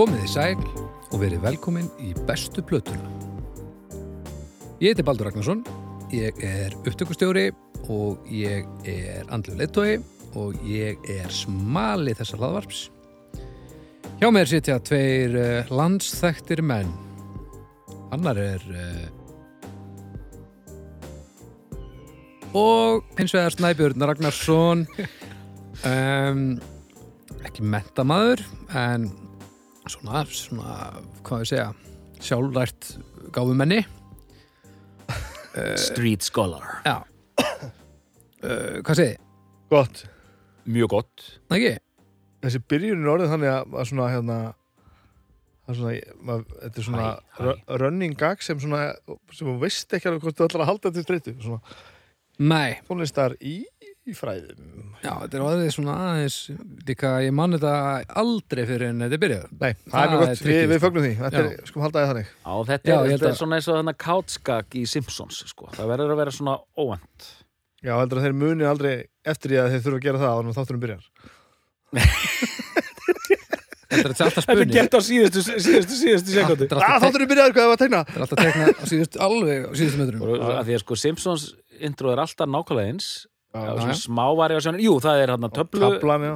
Komið í sæl og verið velkomin í bestu plötuna. Ég heiti Baldur Ragnarsson, ég er upptökustjóri og ég er andlu leittói og ég er smali þessa hlaðvarps. Hjá mér sitja tveir uh, landsþektir menn. Annar er... Uh, og hins vegar Snæbjörn Ragnarsson um, ekki mentamaður en svona, svona hvað ég segja sjálfrært gáfumenni. Street Scholar. Já. Uh, hvað segi, Gott. Mjög gott. Það ekki? Þessi byrjun er orðið þannig að, að svona hérna er svona, mað, þetta er svona Hæ, hæ. ru- running gag sem svona sem þú veist ekki alveg hvort þú ætlar að halda til streytu svona. Nei, tónlistar í, í fræðum. Já, þetta er orðið svona aðeins líka, ég man þetta aldrei fyrir en þetta er byrjað. Nei, það, er mjög gott, við, við sko. fögnum því. Þetta er, skum halda það þannig. Já, þetta Já, er, ég þetta að- er svona eins og þennan káttskak í Simpsons sko. Það verður að vera svona óvænt. Já, heldur að þeir muni aldrei eftir því að þeir þurfa að gera það þannig að þátturum byrjar. Þetta er Þetta er gert á síðustu, síðustu, síðustu sekundu Ah, þátturum byrjar, hvað það var að tegna? þetta er alltaf tekna á síðustu alveg á síðustu metrum að því að sko Simpsons intro er alltaf nákvæmlega eins Já, smá variasjónir, jú það er hann töflu,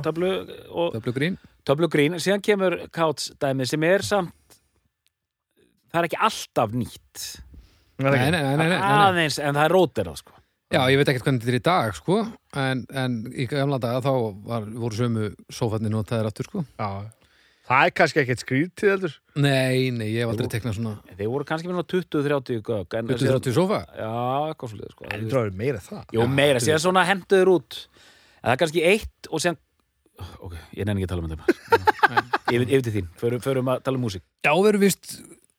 töflu og Töflu grín töflu grín, síðan kemur káts dæmi sem er samt það er ekki alltaf nýtt. Nei, Nei, nei, nei, nei, aðeins, en það er róterað sko. Já, ég veit ekkert hvernig þetta er í dag, sko. En, en í gamla daga þá var, voru sömu sófarnir notaðir aftur, sko. Já, það er kannski ekkert skrítið heldur. Nei, nei, ég hef aldrei teknað svona. Þeir voru kannski með svona 20-30 gögg en 20-30 sófa? Já, eitthvað svolítið sko. En það er meira það. Jú, meira, þú síðan svona henduður út. En það er kannski eitt og síðan ok, ég nenni ekki að tala um þetta yfir, yfir til þín, förum, förum að tala um músík. Já, við erum vist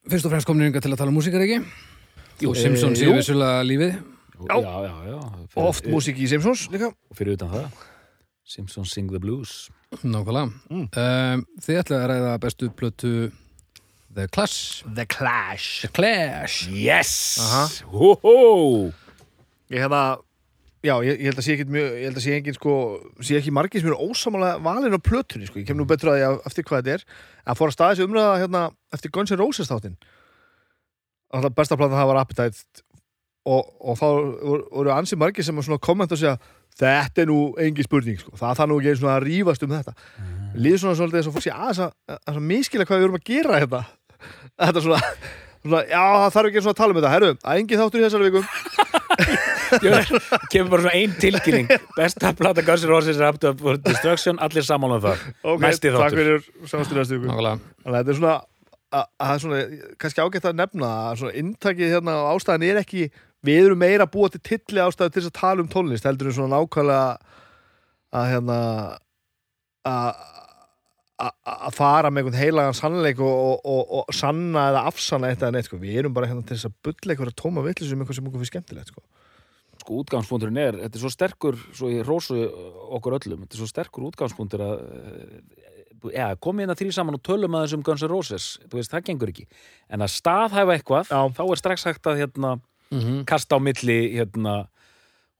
fyrst og fremst komin yngar til að tala um músíkar, ekki? Jú, og Simpson eh, séu jú. vissulega lífið. Já, já, já, já. Fyrir, Oft músík í Simpsons líka. Og fyrir utan það Simpsons Sing the Blues. Nákvæmlega. Mm. um, Þið ætlaði að ræða bestu plötu The Clash. The Clash. The Clash. Yes, Aha. hó hó Ég hérna Já, ég, ég held að sé ekki mjög, ég held að sé engin sko, sé ekki margir sem eru ósamála valin á plötunni, sko, ég kem nú betur að því að- eftir hvað þetta er, að fór að staða þessi umræða hérna eftir Guns N' Roses þáttinn. Alltaf besta platan það var Appetite. Og, og þá voru, voru ansi margir sem að svona kommenta og segja þetta er nú engin spurning, sko, það þarf nú ekki einu svona að rífast um þetta. Líður svona svolítið þess að fólk sé aðeins að, að, að miskila hvað við erum að gera hérna. Þetta svona, svona já, það þarf ekki svona að tala um þetta, herru, að engin þáttur í þessari vikum kemur bara svona ein tilkynning. Besta plata Guns N' Roses er up to for destruction. Allir saman um það. Ok, Næsti takk þáttur. fyrir að þetta er svona að að það er svona, kannski ágætt að nefna að svona inntakið hérna á ástæðan er ekki við erum meira búa til tilli ástæðu til þess að tala um tónlist heldur en svona nákvæmlega að hérna að fara með einhvern heilagan sannleik og, og, og, og sanna eða afsanna eitt eða neitt sko. við erum bara hérna til þess að bulla eitthvað tóma vitlis um eitthvað sem okkur fyrir skemmtilegt sko. sko útgangspunkturinn er, þetta er svo sterkur svo ég rósu okkur öllum þetta er svo sterkur útgangspunktur að eh, ja, komið inn að þrý saman og tölum að þessum Guns N' Roses, þú veist, það gengur ekki en að staðhæfa eitthvað, Já. þá er strax hægt að hérna, mm kasta á milli hérna,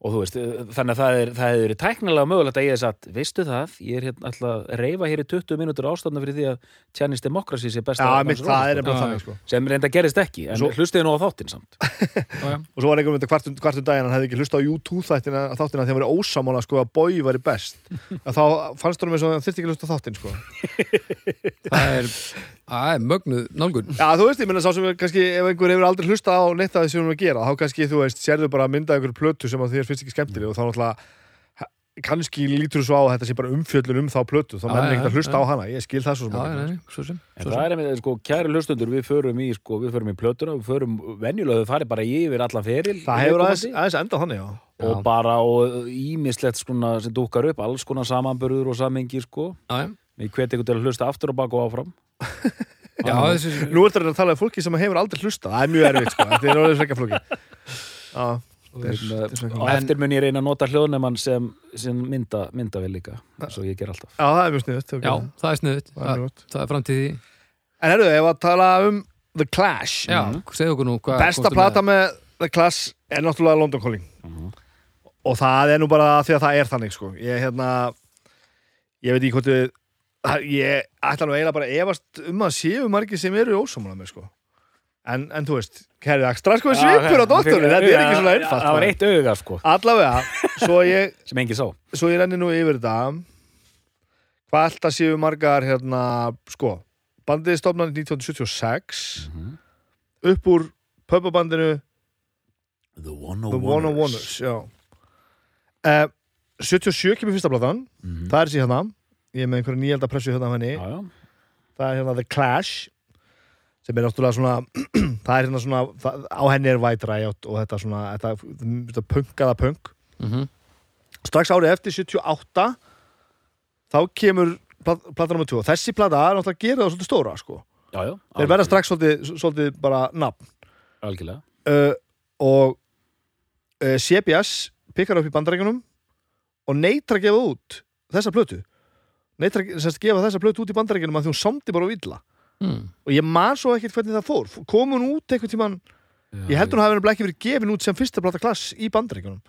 og þú veist, þannig að það er, það hefur verið tæknilega mögulegt að ég hef sagt, veistu það, ég er hérna alltaf að reyfa hér í 20 mínútur ástæðna fyrir því að Chinese Democracy sé besta N' mitt, er Já. þannig sko. sem reynda gerist ekki, en Svo- hlustiði nú á þáttinn samt og svo var einhverjum þetta hvart, hvart um daginn hann hefði ekki hlusta á U2 þættina þáttina því hann var ósamála sko að Boy væri best að þá fannst honum eins og hann þyrfti ekki að hlusta á þáttin sko. Það er, það er mögnuð nálgun. Já, þú veist, ég menna sá sem er kannski ef einhver hefur aldrei hlusta á neitt af því sem hún er að gera þá kannski, þú veist, sérðu bara að mynda einhverju plötu sem að þér finnst ekki skemmtileg og þá náttúrulega kannski lítur þú svo á að þetta sé bara umfjöllun um þá plötu þá menn að hlusta á hana, ég skil það svo sem nei, nei, svo sem, En svo það sem. er einmitt, sko, kæri hlustundur, við förum í, sko, við förum í plötuna, við förum venjulega, við farum bara yfir allan feril. það hefur aðeins, enda þannig, já. Og bara, og ímislegt skona sem dúkar upp, alls konar samanburður og samengi, sko. Já, Við hveti ykkur til að hlusta aftur og baka og áfram. Já, þessi, Nú ertu að tala um fólki sem hefur aldrei hlusta það er mjög erfitt, sko, þetta er orðið er svekja Og eftir mun ég reyna að nota hljóðnemann sem, sem mynda, myndavel líka, eins og ég ger alltaf. Já, það er mjög sniðut já, það er sniðut Það er það, er framtíð því. En herruðu, ef að tala um The Clash. Já, segðu okkur nú hvað Besta plata með The Clash er náttúrulega London Calling. Mhm. og það er nú bara því að það er þannig sko. ég hérna ég veit ekki hvort við ég ætla nú eiginlega bara að efast um að séu margir sem eru ósámála með sko. En, en þú veist, herrið ekstra sko svipur á doktorinn, þetta er ekki svona einfalt Það var eitt auga sko. Allavega, svo ég sem enginn sá. svo ég renni nú yfir þetta. Hvað alltaf séu margar hérna, sko bandið stofnan 1976 Mhm. upp úr pöpabandinu The One The One of Wonders. Já. Uh, 77 kemur fyrsta platan. Mhm. það er sér hérna ég er með einhverja nýjelda pressu hérna af henni. Já, já. Það er hérna The Clash sem er náttúrulega svona það er hérna svona, það, á henni er White Riot og þetta svona, þetta, þetta punkaða punk. Mhm. strax árið eftir 78 þá kemur plat, plata nr. 2 þessi plata er náttúrulega að gera það svolítið stóra sko. Já, já. Þeir verða strax svolítið, svolítið bara nafn. Algjörlega. Uh, og uh, CBS pikkar upp í bandarækjunum og neitra að gefa út þessa plötu neitra að semst, gefa þessa plötu út í bandarækjunum að því hún samdi bara á illa. Mm. og ég man svo ekkert hvernig það fór. Kom hún út einhvern tíman ég held hún hafi nefnilega ekki verið gefin út sem fyrsta plata klass í bandarækjunum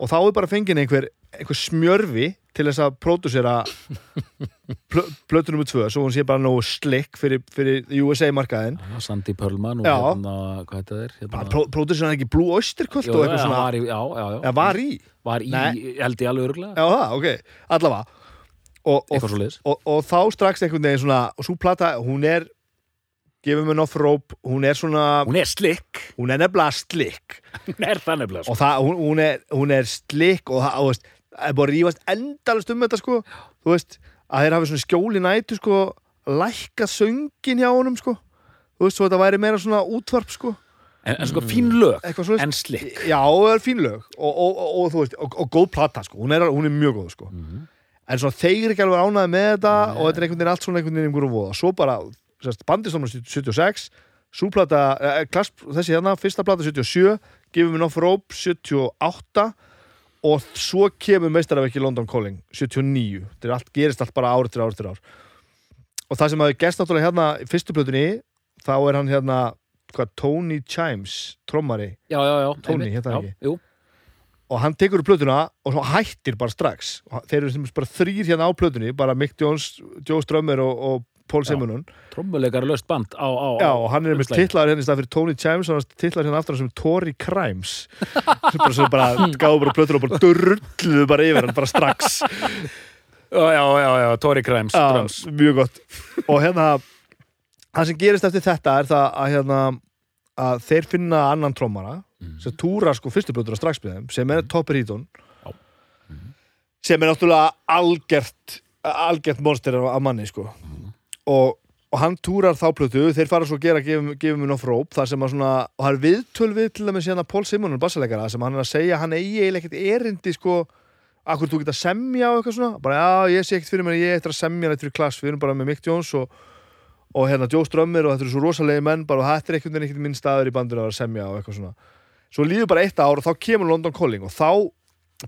og þá er bara fengin einhver, einhver smjörfi til þess að plö, plötu nr. 2 svo hún sé bara nógu slick fyrir, fyrir USA markaðin Já, Sandy Perlman og Já. hérna, hérna, bara pró, pródusera ekki Blue Oyster Cult já, var í, já, já, já. Já, var í? Var í, held ég alveg Já, ok, allavega og, og, og, og þá strax einhvern veginn svona og svo plata, hún er gefum við off rope, hún er svona Hún er slick. Hún er nefnilega slick. Hún er það nefnilega sko. og það, hún, hún, er, hún er slick og það, veist, það er bara rífast endalast um þetta sko, þú veist að þeir hafi svona skjóli nætu sko lækka söngin hjá honum sko. Þú veist, svo þetta væri meira svona útvarp sko. En, en sko fín lög En slick. Já, það er fín lög. Og, og, og, og góð plata sko. Hún er, hún er mjög góð sko. Mhm. En svona þeir eru ekki alveg ánæði með þetta og þetta er einhvern veginn allt svona einhvern veginn einhverjum voða. Svo bara, bandistómar 76 súplata, eh, klass, þessi hérna fyrsta plata 77, gefum við Off Rope 78 og svo kemur meistarafekki London Calling 79, þetta allt, gerist allt bara ár eftir ár eftir ár. Og það sem hafi gerst náttúrulega hérna í fyrstu plötunni þá er hann hérna hvað, Tony Chimes, trommari. Já, já, já Tony, hérna ekki. Jú, og hann tekur upp plötuna og svo hættir bara strax. Og þeir eru bara þrýr hérna á plötunni bara Mick Jones, Joe Strömmer og, og Paul Já. Simonon. Trommuleikar löst band á, á, Já, og hann er með titlaður hérna í stað fyrir Tony Chimes og hann titlaður hérna aftur sem Tory Crimes. Sem bara, sem bara gáðu bara plötuna og bara durrulluðu bara yfir hann bara strax. Já, já, já, já, Tory Crimes Já, mjög gott. Og hérna það sem gerist eftir þetta er það að hérna að þeir finna annan trommara sem túra sko fyrstu plötur strax með þeim sem er Topper Heaton Já. sem er náttúrulega algert algert monster af manni sko. Og, og hann túrar þá plötu þeir fara svo að gera gefum, við róp þar sem að svona, og það er viðtöl við til dæmis hérna Paul Simonon bassalegara sem hann er að segja hann eigi eiginlega ekkert erindi sko akkur þú geta að semja og eitthvað svona. Bara já ég sé ekkert fyrir mér ég eftir að semja þetta fyrir klass við erum bara með Mick Jones og, og hérna Joe Strömmir og þetta eru svo rosalegi menn bara og þetta er einhvern veginn ekkert minn staður í bandinu að vera að semja og eitthvað svona svo líður bara eitt ár og þá kemur London Calling og þá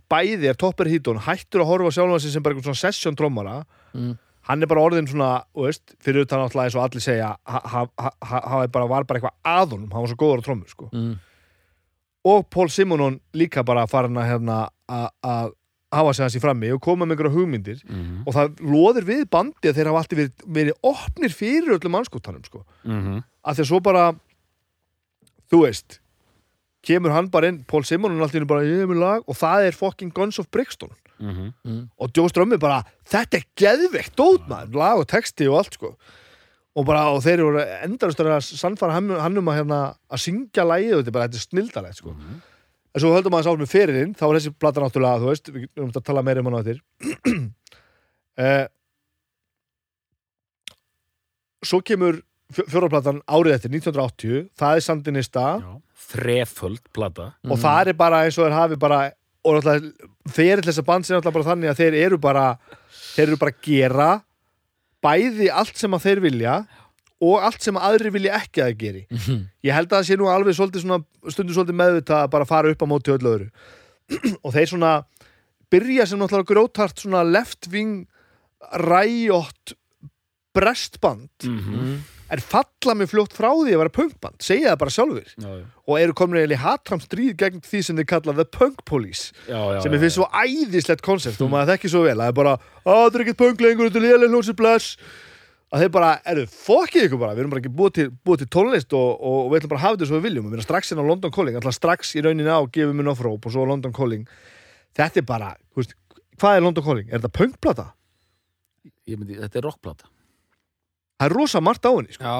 bæði er Topper Heaton hættur að horfa á sjálfan sig sem bara einhvern svona session trommara Mm. hann er bara orðin svona, þú veist, fyrir utan alltaf eins og allir segja, hann ha, ha, ha, ha, bara, var bara eitthvað aðunum, hann var svo góður á trommur sko. Mm. og Paul Simonon líka bara farin að hérna að að hafa sig hans í frammi og koma með einhverja hugmyndir Mhm, og það loðir við bandi að þeir hafa alltaf verið, verið opnir fyrir öllum mannskóttanum sko. mhm. að því að svo bara þú veist kemur hann bara inn, Paul Simonon alltaf inn bara, ég er með lag og það er fucking Guns of Brixton. Mhm. Mm. og Joe Strömmir bara, þetta er geðveikt dót maður, lag og texti og allt sko. Og bara, og þeir eru endalustur að sannfara hann, hann um að hérna að syngja lagið, þetta er bara, þetta er snildalegt sko. En svo höldum maður sátt með fyririnn þá er þessi plata náttúrulega, þú veist við erum að tala meira um hann á eftir. Eh, svo kemur fjóraplatan árið eftir 1980, það er Sandinista. Þreföld plata. Og það er bara eins og þeir hafi bara og náttúrulega fyrir þess að band sem náttúrulega bara þannig að þeir eru bara þeir eru bara að gera bæði allt sem að þeir vilja og allt sem að aðri vilja ekki að þeir geri. Ég held að það sé nú alveg stundu svolítið meðvitað að bara fara upp á móti öllu öðru. Og þeir svona byrja sem náttúrulega grótart svona left wing ræjótt brestband Mhm. En falla mig fljótt frá því að vera punkband segja það bara sjálfur já, já, og eru komin í hatram stríð gegn því sem þið kalla the punk police já, sem ég finnst svo æðislegt konsept og maður þekki svo vel að það er bara að það er ekkert punk lengur, þetta er lélega hljómsið bless. Að þeir bara, eru fokkið ykkur bara við erum bara ekki búið til, búið til tónlist og, og, við ætlum bara að hafa þetta svo við viljum. Við erum strax inn á London Calling, alltaf strax í rauninni á gefum minn offróp og svo London Calling. Þetta er bara, veist, hvað er London Calling? Er þetta punkplata? Ég myndi, þetta er rockplata Það er rosa margt á henni, sko. Já,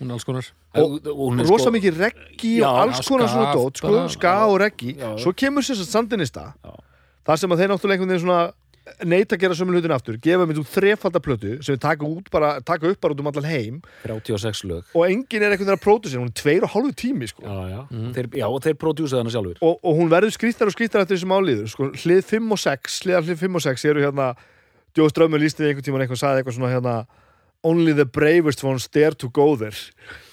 hún er alls konar. Og- hún er rosa sko- mikið reggi Já, og alls konar ska, svona dót, sko, ska og reggi. Svo kemur sér satt sandinista Já. þar sem að þeir náttúrulega einhvern veginn svona neita að gera sömu hlutin aftur, gefa mér út þrefalda plötu sem við taka, út bara, taka upp bara út um allan heim. 36 lög. Og enginn er einhvern veginn að pródusera, hún er tveir og hálfu tími sko. Já, já, þeir, já og þeir prodjúsaði hana sjálfur og, og hún verður skrýttar og skrýttar eftir þessum áliður sko. hlið 5 og 6, hliðar hlið 5 og 6 eru hérna, Joe Strömmur lísti einhvern tímann eitthvað, sagði eitthvað svona hérna only the bravest ones dare to go there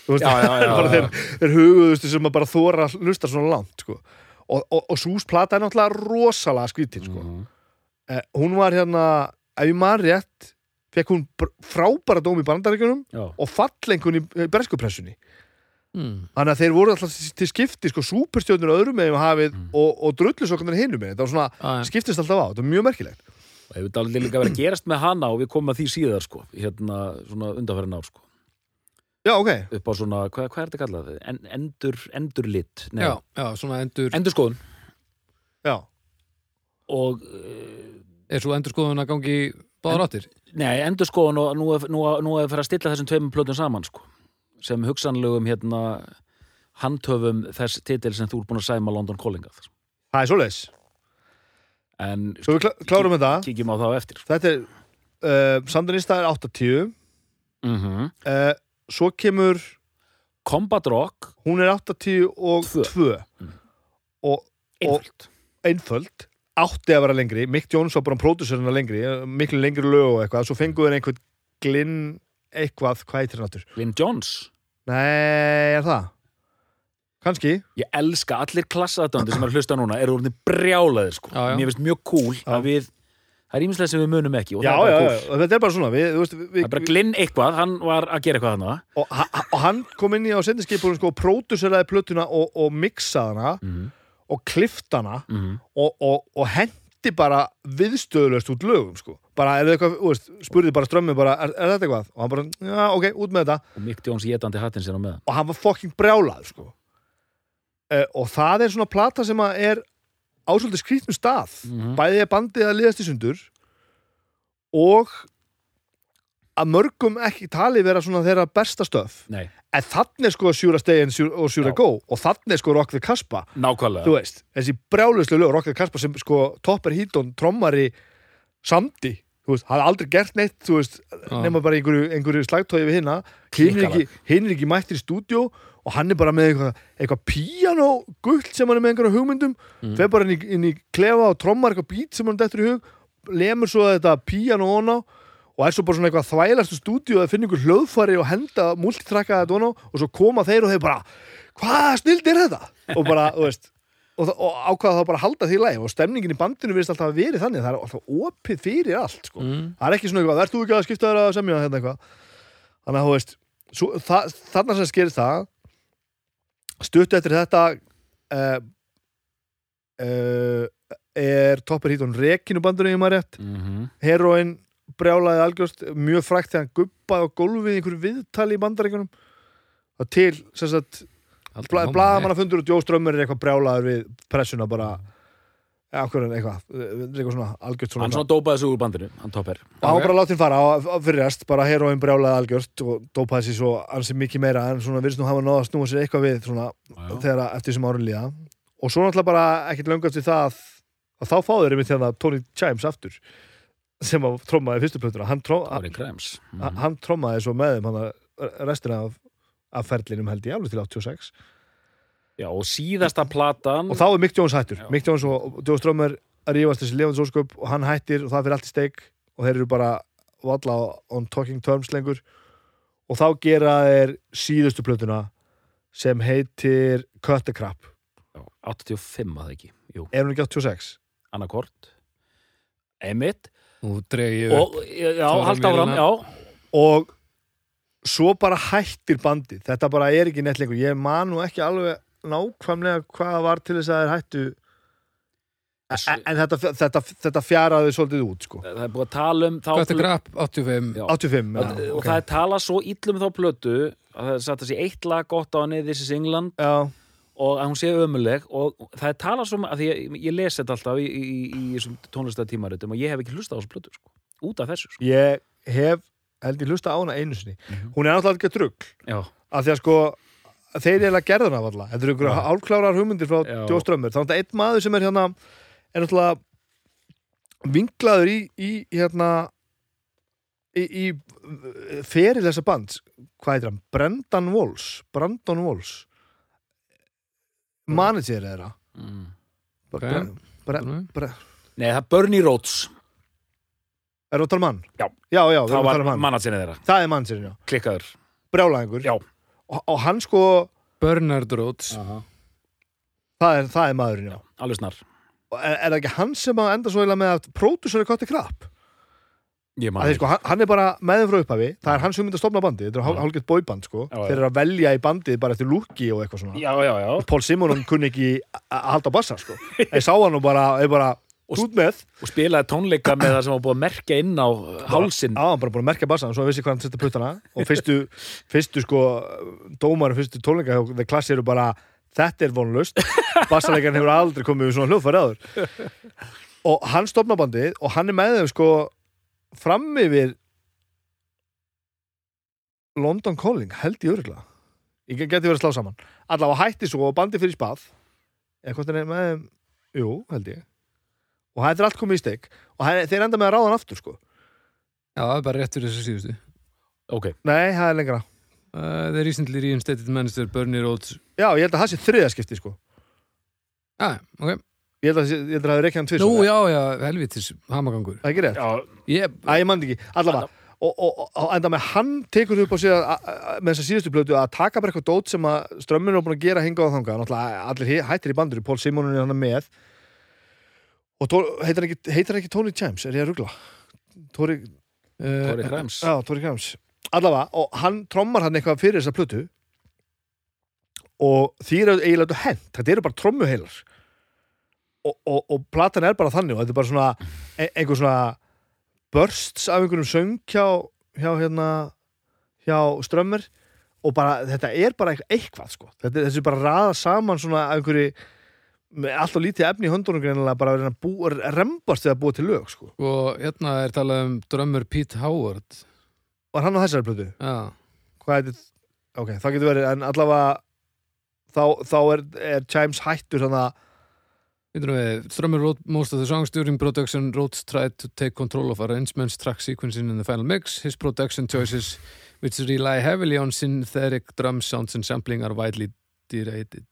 veist, Já, já, já, þeir, þeir huguðustu sem að bara þóra að hlusta svona langt sko. og, og, og Sús plata er náttúrulega rosalega skrítin sko. Mhm. eh, hún var hérna, ef ég maður rétt fekk hún frábæra dóm í bandaríkjunum Já, og fallengun í, í breskupressunni mm. Þannig að þeir voru alltaf til skipti sko, súperstjörnur öðrum með hafið Mm. og, og drullusokkarnir hinum með. Það var svona, já. skiptist alltaf á. Það var mjög merkilegt. Hefur alveg líka verið að gerast með hana og við komum að því síðar sko, hérna svona undanfærin ár sko Já, ok. upp á svona, hvað, hvað er þetta kallað? En, endur, endurlit Nei, já, já, svona endur endurskoðun Já. og uh, er svo endur skoðun að gangi báðar áttir nei, endurskoðun og nú er, nú, er- nú er fyrir að stilla þessum tveimum plötum saman sko, sem hugsanlegum hérna handhöfum þess titil sem þú ert búin að sæma London Calling að Það er svoleiðis. En Svo við klá klárum þetta. kíkjum á þá eftir Þetta er, uh, Sandinista er 80. mm -hmm. Uh, svo kemur, Combat Rock hún er 80 og Tvö. 2. Mm. Og einföld einföld. Átti að vera lengri. Mick Jones var bara um pródusserina lengri. Miklu lengri lög og eitthvað. Svo fenguður einhvern glinn eitthvað. Hvað heitir hann áttur? Lynn Jones Nei, er það? Kanski. Ég elska allir klassaðdöndi sem er að hlusta núna eru orðin brjálaðir sko. Já, já. Mér finnst mjög cool að við það er ímislega sem við munum ekki og Já, það er já, bara já, cool. og þetta er bara svona við, þú veist, við, Það er bara glinn eitthvað, hann var að gera eitthvað hana og, ha- og hann kom inn í á sendinskipunum sko, og próduseraði plötuna og, og mixaði hana mm og klifta hana -hmm. og, og, og hendi bara viðstöðlöst út lögum sko. bara, er það eitthvað, þú veist, spurði bara strömmi bara, er, er þetta eitthvað? og hann bara, já, ok, út með þetta og Mick Jones getandi hattinn sér á meðan og hann var fucking brjálað sko. Uh, og það er svona plata sem að er ásvöldi skrýtnum stað. Mhm. bæði er bandið að liðast í sundur og að mörgum ekki tali vera svona þeirra besta stöf Nei, en þannig er sko Sjúra Sjúra- og Sjúra. Go og þannig er sko the Kaspa nákvæmlega. Veist, þessi brjáluslu lög the Kaspa sem sko Topper Heaton trommari samdi, þú veist, hafði aldrei gert neitt þú veist, Já. nema bara einhverju, einhverju slagtói við hinna, hinn er ekki mættir í stúdíó og hann er bara með eitthvað, eitthvað píano gullt sem hann er með einhverju hugmyndum Mm. fer bara inn í, inn í klefa og trommar eitthvað beat sem hann dettur í hug lemur svo þetta píano on á og er svo bara svona eitthvað þvælast í stúdíu að finna ykkur hljóðfæri og henda multitrakka þetta on á og svo koma þeir og þeir bara hvað snild er þetta? og bara, þú veist og, og ákvaða þá bara að halda því læg og stemningin í bandinu virðist alltaf að verið þannig það er alltaf opið fyrir allt sko. mm. það er ekki svona eitthvað, verður þú ekki að skipta þér að semja hérna eitthvað þannig að þú veist svo, það, þarna sem skerist það stuttu eftir þetta uh, uh, er Topper Hítón rekinu bandinu í maður rétt. Mm -hmm. heroin brjálaði algjörst mjög frækt þegar hann guppaði á gólfið í einhverju viðtali í bandaríkunum og til sem sagt bla, blaðamannafundur og Jó Strömmur er eitthvað brjálaður við pressuna bara ja, okkur en eitthvað, eitthvað svona algjört svona, Hann svona dópaði sig úr bandinu, hann topper og hann var bara látin fara á, á fyrir rest, bara heroin brjálaði algjört og dópaði sér svo ansi mikið meira en svona virðist nú hafa náða að snúa sér eitthvað við svona, þegar að- eftir sem árin líða. Og svo náttúrulega bara ekkert löngast við það að, að þá fáður einmitt hérna Tony Chimes aftur sem að trommaði fyrstu plötuna. Hann, tró, hann, hann trommaði svo með þeim hann restina af, af ferlinum held ég alveg til 86 Já, og síðasta platan og þá er Mick Jones hættur. Já. Mick Jones og Joe Strömmur að rífast þessi lefandsósköp og hann hættir og það fyrir allt í steik og þeir eru bara valla on talking terms lengur. Og þá gera þeir síðustu plötuna sem heitir Cut the Crap. Já, 85 að það ekki Jú, er hún ekki 86? annarkort Emmett Nú dreg ég upp og, halda áfram, og svo bara hættir bandið. Þetta bara er ekki neitt lengur. Ég man nú ekki alveg nákvæmlega hvað var til þess að þeir hættu en, en þetta, þetta, þetta fjaraði svolítið út sko. það er búið að tala um þá Hvað er grapp? 85 Já. 85 og, já, og það er talað svo illum þá plötu að það er satt að sé eitt lag gott á henni This is England já, og að hún sé ömuleg og það er talað svo að því ég, ég lesi þetta alltaf í, í, í, í þessum tónlistatímaritum og ég hef ekki hlustað á þessu plötu sko. út af þessu sko. ég hef held ég hlusta á hana einu sinni Mhm. hún er náttúrulega ekki drugg já, af því að sko þeir eru eiginlega gerðuna af alla þetta eru ykkur Já. hálfklárar hugmyndir frá. Djóströmmur þannig að einn maður sem er hérna er náttúrulega vinglaður í, í hérna í, í feril þessa band hvað heitir hann? Brendan Walls Brandon Walls manager er það mm. Bre, Ok. bre, bre, nei það er Bernie Rhodes er það að tala um mann? Já. já, já, það var um hann mannatsinni þeirra, það er managerinn, já, klikkaður brjálæðingur Já. Og, og hann sko, Bernard Rhodes það er, það er maðurinn, já alveg snar Og er, er það ekki hann sem að enda svo eiginlega með að pródusera Kotti Krapp? ég man Að ekki. sko, hann, hann er bara með þeim frá upphafi það er hans hugmynd að stofna bandið, þetta er hál- hálfgett bóiband sko. Já, já. þeir eru að velja í bandið bara eftir lúki og eitthvað svona já, já, já Pól Simonon kunni ekki að að halda á bassa sko. ég sá hann og bara, ég bara Og- og spilaði tónleika með það sem var búið að merkja inn á hálsin á hann bara búin að merkja bassan svo hann vissi hvað hann setja puttana. Og fyrstu, fyrstu sko, dómar fyrstu tónleika The Class eru bara þetta er vonlust, bassalegan hefur aldrei komið við svona hljóðfæri áður. Og hann stofna bandið og hann er með þeim sko fram yfir London Calling held ég örgulega ég geti verið að slá saman. Allavega hætti svo og bandið fyrir spað. Eða hvort er með þeim jú, held ég og það er allt komið í steik. Og hann, þeir enda með að ráða hann aftur sko. Já, það er bara rétt fyrir þessu síðustu. Ok, nei, það er lengra. Uh, Þeir recently reinstated minister Bernie Rhodes. Já, ég held að það sé þriða skipti sko. Ah, ok. Ég held að, ég held að það er ekki hann tvis Nú, já, já, helvitis hamagangur. Það er ekki rétt. Já, Ég, Æ, ég mann ekki, allavega. Og, og, og, enda með hann tekur upp á að, með þessa síðustu plötu að taka bara eitthvað dót sem að strömmin er búin að gera hinga á þanga náttúrulega allir hættir í bandur. Pól Simonin er hann með og tó, heitir, hann ekki, Tony James, er ég að ruggla Tóri, uh, Krems já, Tóri James allavega, og hann trommar hann eitthvað fyrir þessa plötu. Og því er eiginlega hent. Þetta eru bara trommuheilar. Og, og, og platan er bara þannig og þetta er bara svona e einhver svona bursts af einhverjum söng hjá, hjá hérna hjá strömmur og bara, þetta er bara eitthvað, sko. þetta, þessi bara raða saman svona af einhverju alltaf lítið efni í höndunum greinilega bara að bú, rembast við að búa til lög sko. og hérna er talað um drömmur Pete Howard var hann á þessari plötu? Já, ok, það getur verið, en allavega þá, þá er, er Chimes hættur Veitum við, Strömmur wrote most of the songs during production Rhodes tried to take control of arrangements, track sequencing in the final mix his production choices which rely heavily on synthetic drum sounds and sampling are widely derated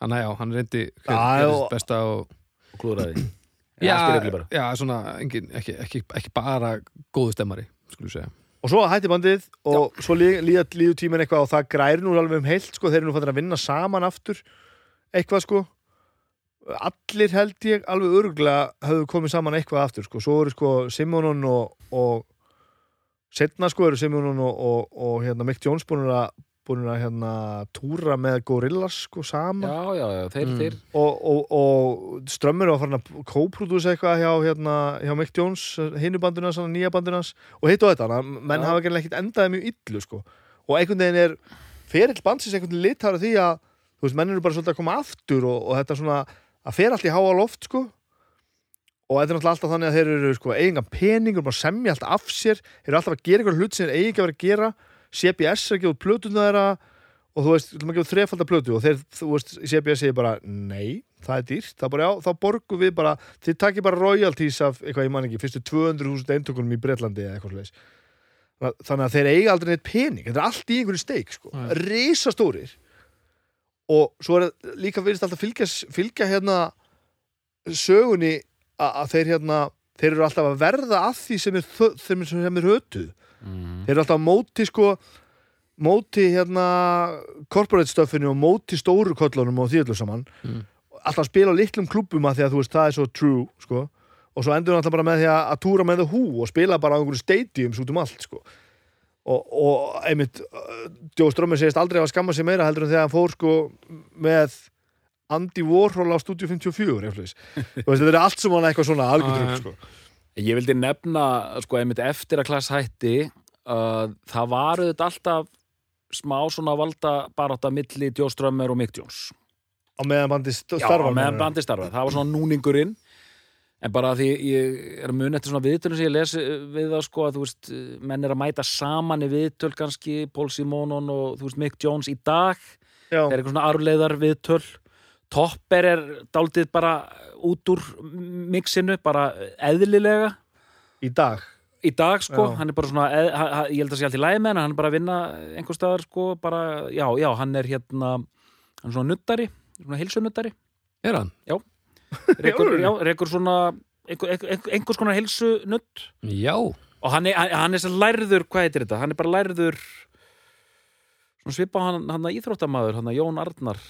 Þannig að já, hann reyndi Já, besta og og klúðraði. Já, já, svona engin, ekki, ekki, ekki bara góðu stemmari, skulum segja. Og svo hætti bandið og svo lí, líða, líðu tíminn eitthvað og það græri nú alveg um heilt sko, þeir eru nú fættir að vinna saman aftur eitthvað sko. Allir held ég alveg örgulega höfðu komið saman eitthvað aftur sko, svo eru sko Simonon og, og setna sko eru Simonon og, og, og hérna Mick Jones búin að búin að hérna túra með Gorillaz sko saman. Já, já, já, þeir, Mm. þeir. Og, og, og strömmur var farin að kóprúdúsa eitthvað hjá, hérna, hjá Mick Jones hinu bandinu hans, nýja bandinu hans. Og hitt og þetta, menn Já. hafa ekki ekkert endaði mjög illu sko. Og einhvern veginn er ferill bandsins einhvern veginn litar af því að þú veist, menn eru bara svolítið að koma aftur og, og þetta svona, að fer allt í háa loft sko. Og þetta er náttúrulega alltaf þannig að þeir eru sko eigingan peningur, bara semja allt af sér þeir eru alltaf að gera eitthvað hlut sem þeir eigi ekki að vera að gera CBS er að gefa út plötuna þeirra og þú veist, þú maður gefa þrefaldar plötu og þeir, þú veist, CBS segir bara nei, það er dýrt, það bara, já, þá borgum við bara, þið takir bara royalties af eitthvað ég man ekki, fyrstu 200.000 eintökunum í Bretlandi eða eitthvað slags þannig að þeir eiga aldrei neitt pening þetta er allt í einhverju steik, sko. Nei. risastórir. Og svo er líka virðist alltaf fylgja, fylgja hérna sögunni að, þeir hérna þeir eru alltaf að verða að því er, sem er, sem er hötuð mm. þeir eru alltaf móti sko móti hérna corporate stuffinu og móti stóru kollunum og því öllu saman Mm. alltaf spila litlum klubbum að því að þú veist það er svo true sko og svo endur hann alltaf bara með því að, túra með The Who og spila bara á einhverju stadiums út um allt sko og, og einmitt uh, Joe Strömmur segist aldrei að skamma sig meira heldur en þegar hann fór sko með Andy Warhol á Studio 54 eitthvað svoleiðis. Þú veist, þetta er allt sem hann eitthvað svona algjörðum sko. Ég vildi nefna, sko, einmitt eftir að klass hætti uh, það var auðvitað alltaf smá svona valda barátta milli Joe Strömmur og Mick Jones. Á meðan bandi st- Já, starfa meðan bandi starfa, það var svona núningurinn. En bara því ég er að mun eftir svona viðtölum sem ég lesi við það sko að þú veist, menn er að mæta saman í viðtöl kannski, Paul Simonon og þú veist Mick Jones í dag. Já, er eitthvað svona arleiðar viðtöl Topper er daldið bara út úr mixinu, bara eðlilega í dag í dag sko, Já. hann er bara svona eð, ég held að sé allt í lægi með hann, hann er bara að vinna einhver staðar sko, bara, já, já, hann er hérna hann er svona nuttari, svona heilsunuttari Er hann? rekur, alvöru? já, rekur svona einhver, einhver, einhvers konar heilsunutt Já. og hann er, hann- er sem lærður, hvað heitir þetta, hann er bara lærður svona svipa hann, hann að íþróttamaður, hann að Jón Arnar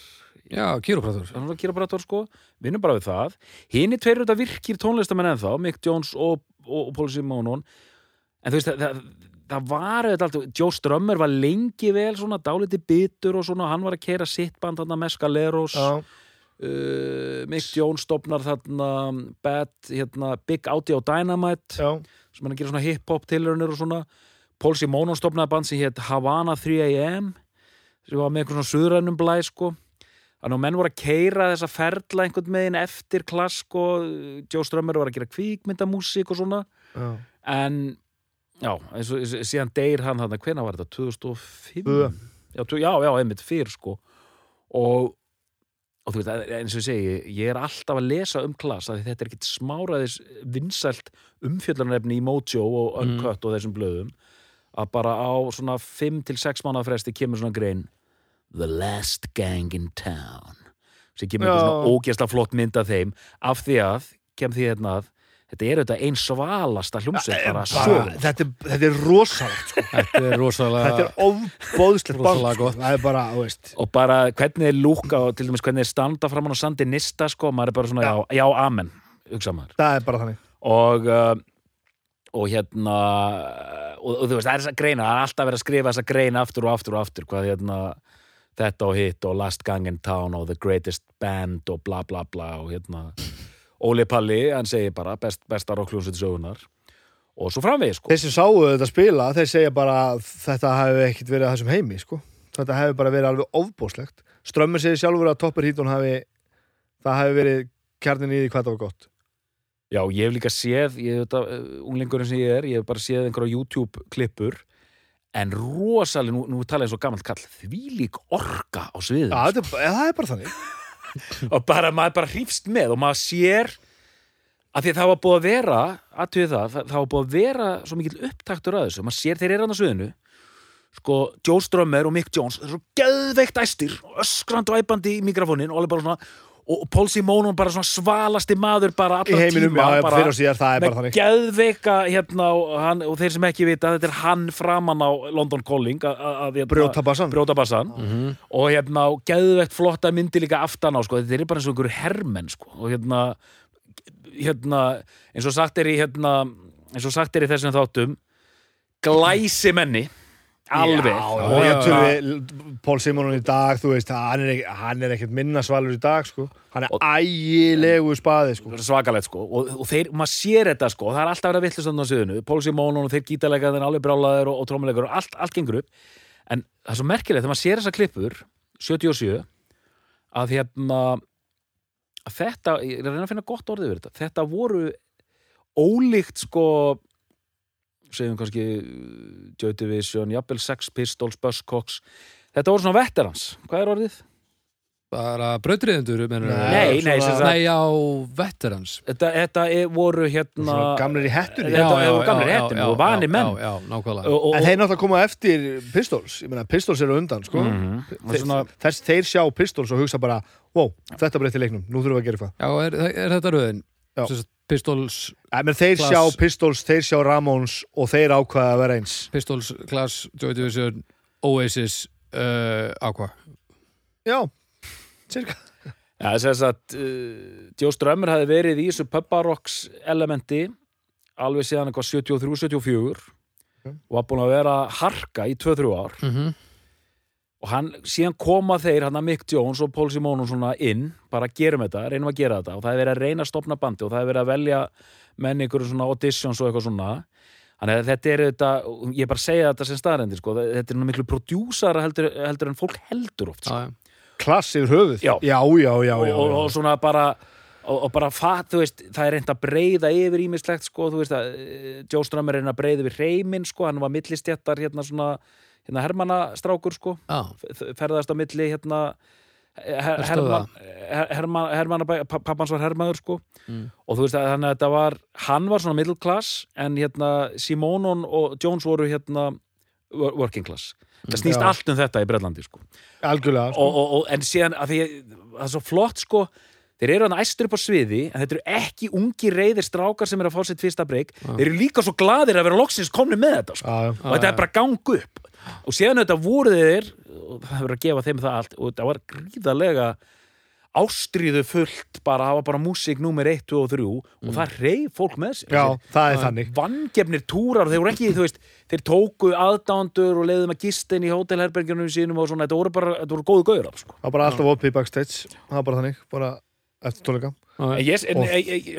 Já, kýrópratur. hann er bara þetta sko, vinnum bara við það. Hinn er tveir þetta virkir tónlistamenn ennþá Mick Jones og, og, og Paul Simonon en þú veist, það, það, það var þetta alltaf, Joe Strömmur var lengi vel svona dáliti bitur og svona hann var að keira sitt band hann að Mescaleros. Já, uh, Mick Jones stopnar þarna Bad, hérna, Big Audio Dynamite já, sem að gera svona hip-hop tilraunir og svona. Paul Simonon stopnaði band sem hétt Havana 3am sem var með einhvern svona suðrænum blæ sko þannig að menn voru að keira þessa ferla einhvern megin eftir klass sko Joe Strömmur var að gera kvíkmyndamúsík og svona já. en já, eins og og- síðan deyr hann þarna, hvenær var þetta? 2005? Tvö. Já, já, já, einmitt, fyrr sko og og þú veit, eins og ég segi, ég er alltaf að lesa um klass að þetta er ekkit smáraðis vinsælt umfjöllarnefni í Mojo og Uncut og þessum blöðum að bara á svona 5 til 6 mánuða fresti kemur svona grein The Last Gang in Town sem kemur eitthvað svona ógeðslega flott mynd af þeim af því að, kem því hérna að þetta er auðvitað ein svalasta hljómsveit bara Bara, sögur þetta, er- þetta er rosalegt sko. Þetta er rosalega... Þetta er ofbóðslegt Rosalega sko. gott. Það er bara, og bara hvernig er lúka og til dæmis hvernig er standa framan á sandi nista sko, maður er bara svona, já, já, amen hugsa maður Það er bara þannig og uh, og hérna og, og þú veist, það er þess að greina, það er alltaf verið að skrifa þess að greina aftur og aftur og aftur hvað hérna þetta og hitt og Last Gang in Town og The Greatest Band og bla bla bla og hérna. Óli Palli, hann segir bara best, besta rockljónsveit sögunar og svo framvegis sko. Þeir sem sáu þetta spila, þeir segja bara þetta hefði ekkit verið þessum heimi sko. Þetta hefði bara verið alveg ofbóðslegt Strömmur segir sjálfur að Topper Heaton hafi það hefði verið kjarnin í því hvað það var gott. Já, ég hef líka séð, ég hef þetta, uh, unglingurinn sem ég er, ég hef bara séð einhverja YouTube-klippur, en rosalega, nú, nú tala ég svo gammalt kall, því lík orka á sviðum. Já, þetta er, það er bara þannig. Og bara, maður bara hrífst með og maður sér, að því að það var búið að vera, aðtöðu það, það, það var búið að vera svo mikill upptaktur að þessu, maður sér þeir eru hann á sviðinu, sko, Joe Strömmer og Mick Jones, þeir eru svo geðveikt æstir, öskrand væpandi í mikrofónin og alveg bara svona, og Paul Simonon bara svona svalasti maður bara heiminum, tíma, já, bara, fyrir og síðar, það er bara með þannig geðveika hérna og, hann, og þeir sem ekki vita þetta er hann framan á London Calling að, að, að, hérna, Brjóta bassann. brjóta bassann. og hérna og geðveikt flotta myndi líka aftan á sko. þetta er bara eins og einhverju hermenn sko. og hérna, hérna eins og sagt er í hérna, eins og sagt er í þessum þáttum glæsi menni alveg. Já, Já, og já, ég tölu Pól Simonon í dag, þú veist hann er, ekki- hann er ekkert minna svalur í dag sko. hann er Og- ægilegu spaði sko. svakalegt sko. Og, og þeir, maður sér þetta sko. Það er alltaf verið að vittlust á sviðinu. Paul Simón og þeir gítalega þeir alveg brálaðir og, og trómulegur og allt, allt gengur upp. En það er svo merkilegt þegar maður sér þessa klippur 77 að hérna að þetta, ég er að reyna að finna gott orðið við þetta. Þetta voru ólíkt sko segjum kannski uh, Joy Division, jafnvel Sex Pistols, Buzzcocks þetta voru svona veterans, hvað er orðið? Bara brautriðendur, mennur Nei, nei, sem sagt- Nei, á veterans. Þetta, þetta er, voru hérna gamlir í hettunni Þetta voru gamlir hettunni, voru vanir menn. Já, já, nákvæmlega. og, og, En þeir náttúrulega koma eftir Pistols Ég meina, Pistols eru á undan, sko Mhm. Og þeir, svona- þess, þeir sjá Pistols og hugsa bara Wow, þetta breytti leiknum, nú þurfum við að gera eitthvað Já, er, er þetta röðin? Pistols, Æ, menn, Þeir Klass. sjá Pistols, þeir sjá Ramones og þeir ákvaða að vera eins Pistols, Class, Joy Division, Oasis, uh, Aqua. Já, cirka Já, þess að uh, Joe Strömmur hafi verið í þessu pubbarocks elementi alveg síðan eitthvað 73-74 og var búin að vera harka í 2-3 ár Mhm. Og hann, síðan koma þeir hann að Mick Jones og Paul Simon svona inn bara gerum þetta, reynum að gera þetta. Og það er verið að reyna að stopna bandi og það er verið að velja menn ykkur svona auditions og eitthvað svona. Þannig að þetta er þetta, ég er bara að segja þetta sem staðarendi sko, þetta er miklu prodjúsara heldur, heldur en fólk heldur oft sko. Já, já. klass yfir höfuð. Já. já, já, og, og, og svona bara og, og bara fatt, þú veist, það er reynd að breyða yfir ímislegt, sko, þú veist að eh, Joe Strömmur er reynd að breyða yfir reyminn, sko. Hann var millistjættar, hérna svona hérna hermannastrákur, sko. F- ferðast á milli, hérna her, herman, her, herman, herman, pappans var hermaður, sko. Mm. og þú veist að þannig að þetta var hann var svona middle class, en hérna Simonon og Jones voru hérna wor- working class. Það snýst Já. allt um þetta í Bretlandi, sko. Algjörlega sko. og, og, og, en síðan að því það er svo flott sko þeir eru hann æstur upp á sviði en þetta eru ekki ungi reyðir strákar sem eru að fá sitt fyrsta breyk. Þeir eru líka svo gladir að vera loksins komni með þetta sko. já. og þetta er bara gang upp og síðan þetta voru þeir og það verður að gefa þeim það allt og þetta var gríðarlega ástríðu fullt bara, það var bara músík númer 1, 2 og 3 og það reyð fólk með sér. Já, það er þannig. Vangefnir túrar, þeir voru ekki, þú veist þeir tóku aðdándur og leiðum að gista inn í hótelherbergjunum sínum og svona þetta voru bara, þetta voru góðu gauður sko. það var bara alltaf opið backstage það var bara þannig, bara eftir tónleika já, En Og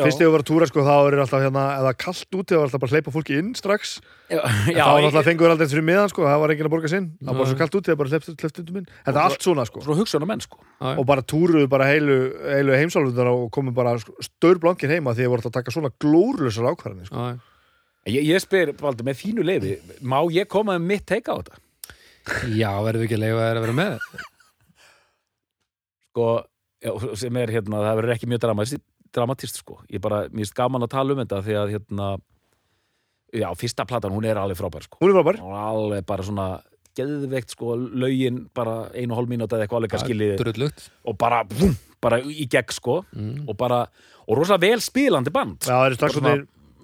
fyrst þegar við varum að túra sko þá er alltaf hérna eða kallt úti, það var alltaf bara að hleypa fólki inn strax. Já, En þá ég- alltaf fengur aldrei fyrir miðan sko, það var enginn að borga sinn. Það var bara svo kallt úti, það bara hleypt hleypt undum inn. Þetta er allt svona sko. svo menn sko. já, og bara túruðu bara heilu, heilu heimsálfundar og komum bara störblankir heima því að voru að taka svona glóruðsar ákvarðanir sko. já, ég, ég spyr, Valdur, með þínu leiði má ég koma með mitt teika á þetta? Já, verður við ekki að að já, sem er hérna það verður ekki mjög dramatist, dramatist sko. ég bara, mér finnst gaman að tala um þetta því að hérna já, fyrsta platan, hún er alveg frábær sko. hún er frábær hún er alveg bara svona geðveikt sko, lögin bara einu og hálf mínúta eða eitthvað alveg skilið Drullugt og bara, búm, bara í gegn sko mm. og bara, og rosalega vel spilandi band Já, það er strax svona,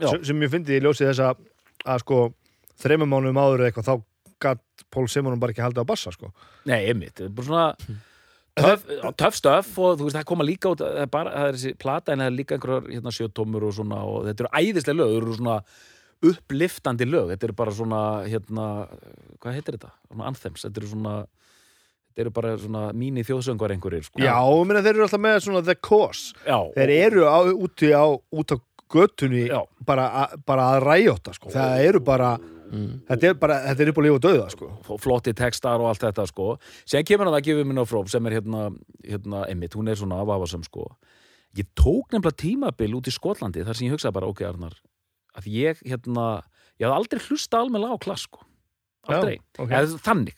sem, sem ég fyndi í ljósið þess að, að sko, þreymum mánuðum áður eða eitthvað, þá gatt Pól Simonum bara ekki haldið á bassa, sko. Nei, einmitt, þetta er bara svona töff, stöff og þú veist, það koma líka út, það er bara, það er þessi plata en það er líka einhverjar hérna sjötómur og svona og þetta eru æðislega lög, þetta eru svona uppliftandi lög, þetta eru bara svona hérna, hvað heitir þetta? Svona anthems, þetta eru svona þetta eru bara svona mín þjóðsöngar einhverjir sko. Já, ég meina þeir eru alltaf með svona the cause. Já, Þeir eru á, úti á, út á götunni Já. bara, bara að ræjóta, sko. Það eru bara, Mm. þetta er bara, þetta er upp á líf og döða, sko. flotti textar og allt þetta sko sem kemur hann að gefa minn á fróf sem er hérna, hérna Emmitt, hún er svona afafasum sko ég tók nefnilega tímabil út í Skotlandi þar sem ég hugsaði bara, ok Arnar að ég hérna, ég hafði aldrei hlusta almennilega á klass sko, aldrei Já, ok. Eða, þannig,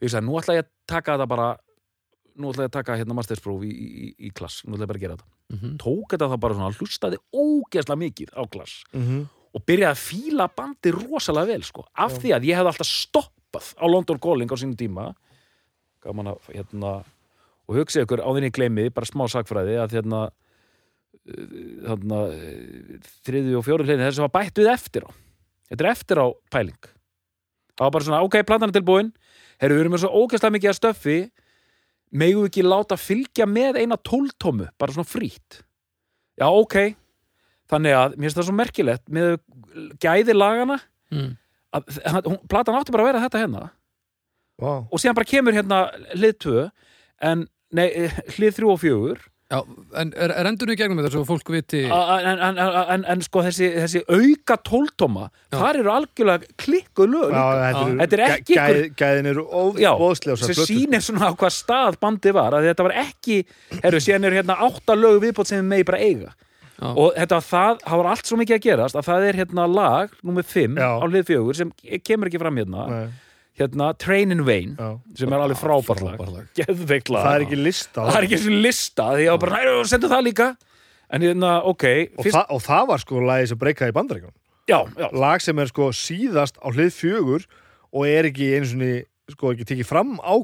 og ég sagði, nú ætla ég að taka þetta bara nú ætla ég að taka hérna masterspróf í, í, í klass, nú ætla ég bara að gera þetta. Mhm. tók þetta það bara svona, hlustaði ógeðslega mikið á klass Mm og byrjaði að fíla bandi rosalega vel sko, af því að ég hefði alltaf stoppað á London Calling á sínum tíma gaman að hérna og hugsa ykkur á þinni gleymi, bara smá sakfræði að hérna uh, hérna þriði og fjóri hlinni þessi var bætt við eftir á. Þetta er eftir á pæling. Það var bara svona, ok, platan er tilbúin. Herru, við erum með svo ógeðslega mikið að stöffi megum við ekki láta fylgja með eina tóltómu, bara svona frýtt já, ok þannig að, mér finnst það svo merkilegt með gæði lagana Mm. að, að hún, platan átti bara að vera þetta hérna Vá. og síðan bara kemur hérna hlið 2 en, nei, eh, hlið 3 og 4 Já, en er, er endurinn í gegnum þetta svo fólk viti en, en, en, en, sko þessi, þessi auka tóltóma, þar eru algjörlega klikkuð lög Já, líka, þetta er ekki gæ, ykkur- gæðin eru Já, óðslega sem sýnir svona á hvað stað bandi var að þetta var ekki, herru, síðan eru hérna átta lög viðbót sem við megi bara eiga. Já. og þetta var það, það var allt svo mikið að gerast að það er hérna lag, númer 5 Já. á hlið 4 sem kemur ekki fram hérna. Nei, hérna Train in Vain já. sem er alveg frábært lag, Það er ekki lista það er ekki lista því ég var bara, næ, sendu það líka. En hérna, ok og, fyrst, það, og það var sko lagið sem breykaði í bandaríkjum já, já, lag sem er sko síðast á hlið fjögur og er ekki einu svona sko ekki tekið fram á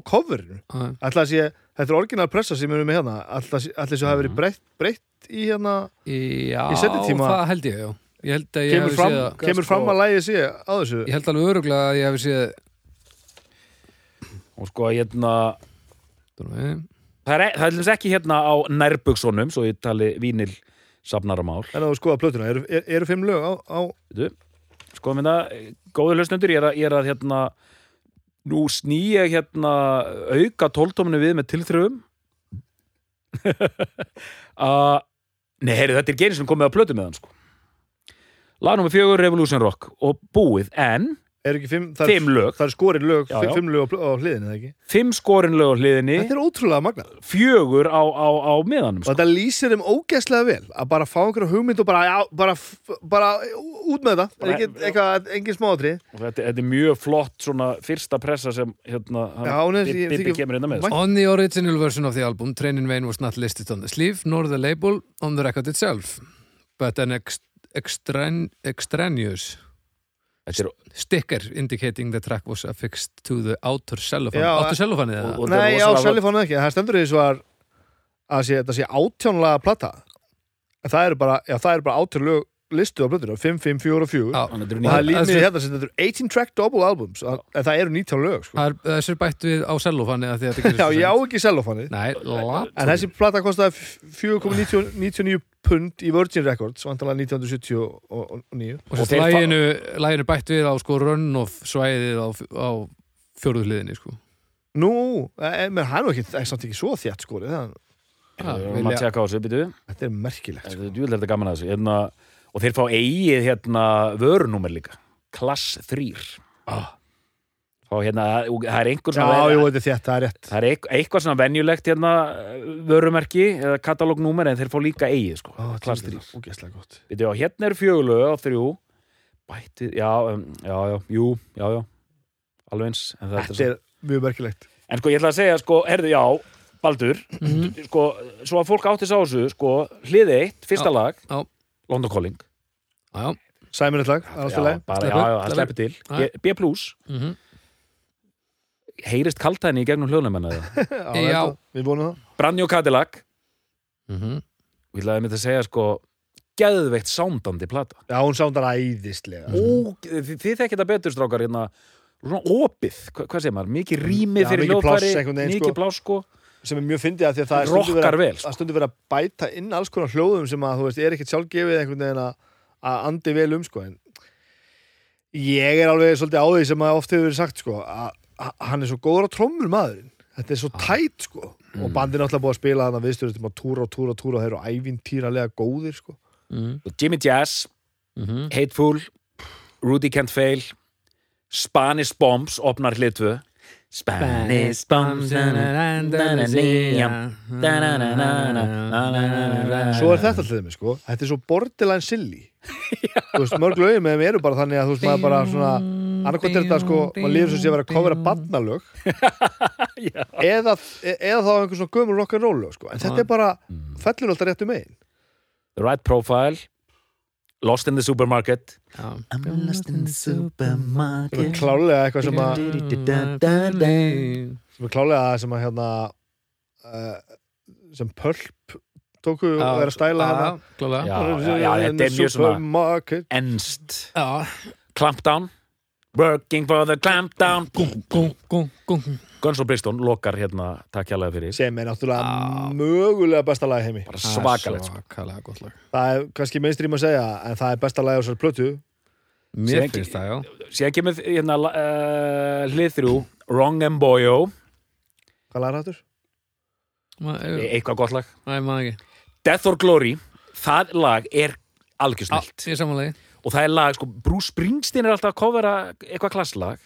ætla að sé, þetta er orginal pressa sem við erum með hérna. Ætla að sé- að hafa verið breytt, breytt í hérna, Já, Í seinni tíma- það held ég, já. Ég held að ég fram, séð að kemur sko- fram að lagið sé á þessu. Ég held alveg öruglega að ég hefði séð og sko, hérna það er, það er ekki hérna á nærbuxunum svo ég tali vínil safnaramál en að þú skoða plötuna, eru, er, eru fimm lög á, á Veitu? sko minna, góður hlustundur ég er að, ég er að hérna nú sný ég hérna auka tóltóminu við með tilþröfum að nei, heyri, þetta er gerin sem komið að plötu með hann sko. Lag nummer fjögur Revolution Rock og búið en Er ekki fimm, það er, fimm lög, það er skorin lög, Já, já. fimm lög á, hliðinu, eða ekki? fimm skorin lög á hliðinni Þetta er ótrúlega magnað. fjögur á, á, á miðanum Og sko. þetta lýsir þeim ógeðslega vel að bara fá einhverja hugmynd og bara, já, bara, bara út með þetta. Bara- Ekki, eitthvað, engin smáatri. og þetta, þetta er mjög flott svona fyrsta pressa sem hérna þykir- kemur inn með sko. On the original version of the album, Train in Vain was not listed on the sleeve, nor the label on the record itself, but an ex extran extraneous sticker indicating the track was affixed to the outer cellophane. Já, Áttu cellophanið og- það? og- Nei, er já, fónu ekki. Það stendur í þessu að, að sé, þetta sé átjónlega plata. En það eru bara, já, það eru bara átjón lög listu á plötunum, 5, 5, 4 og 4. Já. Þannig að þetta eru Og það er Þessi- hérna sem þetta eru 18 track double albums en það eru 19 lög sko. Það er er bætt við á cellophanið að því að þetta gerir Já, svo ég á seint. ekki la En þessi plata kostaði 4,99 pund í Virgin Records vantalega 1979 og fa- læginu, læginu bætt við á sko run-off svæðið á, á fjóruð hliðinni sko. Nú, en, menn hann er nú ekki, það er samt ekki svo þétt sko Þetta er merkilegt sko. Þetta er gaman að þessu hérna, og þeir fá eigið hérna vörunúmer líka klass 3 ah. Fá hérna, og það er einhver Já, svona jú, þetta er þétt, það er rétt það er eit- eitthvað svona venjulegt hérna vörumerki eða katalógnúmer en þeir fá líka eigið sko, Ó, klass djöfull, 3 Ógeðslega gott Býtu, og hérna eru fjögulög á þrjú bætið, já, um, já, já, jú, já, já alveg eins þetta Þetta er mjög merkilegt en sko, ég ætla að segja, sko, herðu, já Baldur, Mhm. sko, svo að fólk átti sá þessu, sko, hlið eitt, fyrsta Já, lag já. London Calling Já, já. Sæmur lag, til já, bara, já, já, það sleppur. til Já. B- Mhm. Heyrist kaltæðinni í gegnum hljóðnæmanna Já. Við vonum það Brannjó Cadillac Mhm. og ég ætlaði mér að segja sko geðveikt sándandi plata Já, hún sándar æðislega Ó, þið, þið þekkið þetta betur strákar hérna, opið, Hva, hvað segir maður mikið rými fyrir hljóðfæri mikið sko. pláss sko sem er mjög fyndið að því að það er verið að, sko. verið að bæta inn alls konar hljóðum sem að þú veist, er ekkert sjálfgefið einhvern veginn að, að andi vel um sko en ég er alveg svolítið á því sem að oft hefur verið sagt sko að hann er svo góður á trommur maðurinn þetta er svo tætt sko og bandin er alltaf búið að spila þannig að viðstöðum að túra og túra og túra og þeir eru ævintýralega góðir sko Mhm. Og Jimmy Jazz, Mhm. Hateful Rudy Can't Fail Spanish Bombs opnar hlitvu Spanish Bombs svo er þetta alltaf mig sko þetta er svo borderline silly þú veist, mörg lögum með þeim eru bara þannig að þú veist, maður bara svona annarkvæmt er þetta sko, maður líður svo sé að vera að kofra barnalög. eða, eða þá einhver svona gömur rock'n'roll sko, en þetta er bara fellur alltaf réttu megin. The Right Profile Lost in the Supermarket. Já. I'm lost in the sem supermarket er klálega eitthvað sem að sem er klálega sem að hérna uh, sem pölp tóku og er að stæla hana. Já, klálega Já, já, já, þetta er mjög svona. Ennst Já, Clampdown Working for the Clampdown Guns N' Bristol lokar hérna takk hjálpa fyrir. Sem er náttúrulega mögulega besta lagi heimi. Bara svakalegt sko. Svakalega gott lag. Það er kannski mainstream að segja en það er besta lagi á þessar plötu. Mér finnst það, já. síðan kemur hérna uh, hlið þrjú Wrong and Boyo. Hvað lagar hættur? Ma- e ég- eitthvað gott lag. Nei, maður ekki. Death or Glory það lag er algjörsnilt Ég er samanlegi og það er lag, sko, Bruce Springsteen er alltaf að kofera eitthvað klasslag.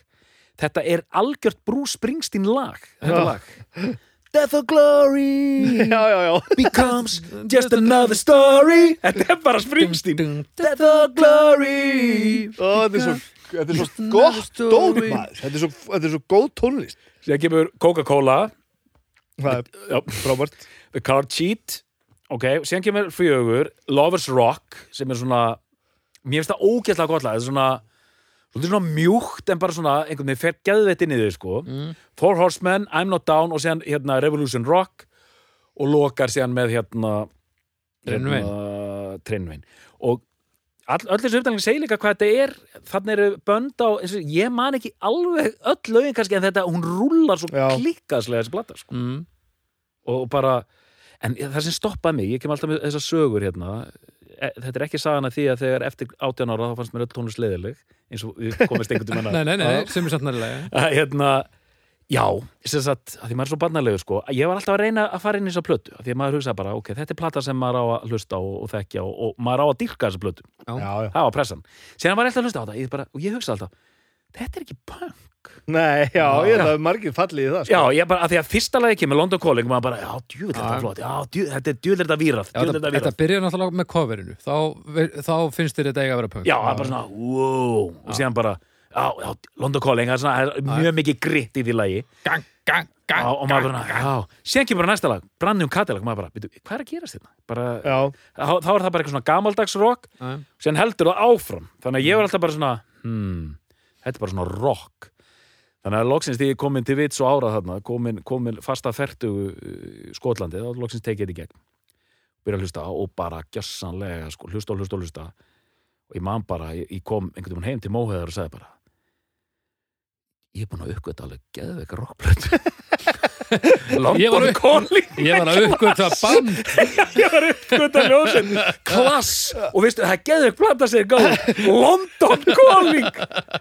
Þetta er algjört Bruce Springsteen lag þetta Já. lag. Death or Glory já, já, becomes just another story. Þetta er bara Springsteen. Death or Glory Ó, þetta er svo, þetta er svo gott dót maður. Þetta er svo, þetta er svo góð tónlist. Síðan kemur Coca-Cola. Er frábært. The Card Cheat. Ok, síðan kemur fjögur Lovers Rock sem er svona mér finnst það ógeðslega gott lag þetta er svona, svolítið svona mjúkt en bara svona einhvern veginn fer geðveitt inn í þau sko Mm. Four Horsemen, I'm Not Down og síðan hérna Revolution Rock og lokar síðan með hérna Treinvein. hérna, og all, öll þessu uppdæling segir líka hvað þetta er þannig eru bönd á og, ég man ekki alveg öll lögin kannski en þetta, hún rúlar svo Já. klikkaslega þessi blata sko mm. og bara en það sem stoppaði mig, ég kem alltaf með þessar sögur hérna e, þetta er ekki sagan að því að þegar eftir 18 ára þá fannst mér öll tónlist leiðileg eins og við komist einhvern tímann Nei, nei, nei, sem er samt nærilega hérna já, sem sagt, að því maður er svo barnalegu sko, ég var alltaf að reyna að fara inn í þessa plötu að því að maður hugsa bara, ok, þetta er plata sem maður á að hlusta og, og þekkja og, og maður á að dyrka þessa plötu, Já, já. það var pressan. Síðan var ég alltaf að hlusta á þetta, ég bara, og ég hugsa alltaf þetta er ekki punk Nei, já, Já. ég held að margir fallið í það sko. já, ég bara, að því að fyrsta lagi kemur London Calling maður bara, já, djúvill er þetta flott já, djú, þetta er þetta vírað þetta, byrjar náttúrulega með coverinu. Þá, þá finnst þér þetta eiga að vera punk. Já, það er bara svona, wow og síðan bara, já, já, London Calling það er, svona, er mjög mikið gritt í því lagi. Gang, gang, gang, Já, og maður bara, já, síðan kemur bara næsta lag Brandnjum Cadillac, maður bara, byrju, hvað er að gerast þetta? Bara, Já, þá, þá er það bara eitthvað svona gamaldags rock Já. síðan heldur það áfram. Þannig að ég var alltaf bara svona hmm, þetta er bara svona rock þannig að loksins því ég komin til vits og árað þarna komin, komin fasta fertu Skotlandi, þá loksins tekið þetta í gegn. Byrja að hlusta og bara gjössanlega, sko, hlusta og hlusta og hlusta. Og ég man bara, ég, ég kom einhvern veginn heim til Móheðar og sagði bara ég er búin að uppgöta alveg geðveika var London Calling. Ég var að uppgöta band. Ég var uppgöta ljósin. Klass. Og veistu, það er geðveik plata sér gáð London Calling.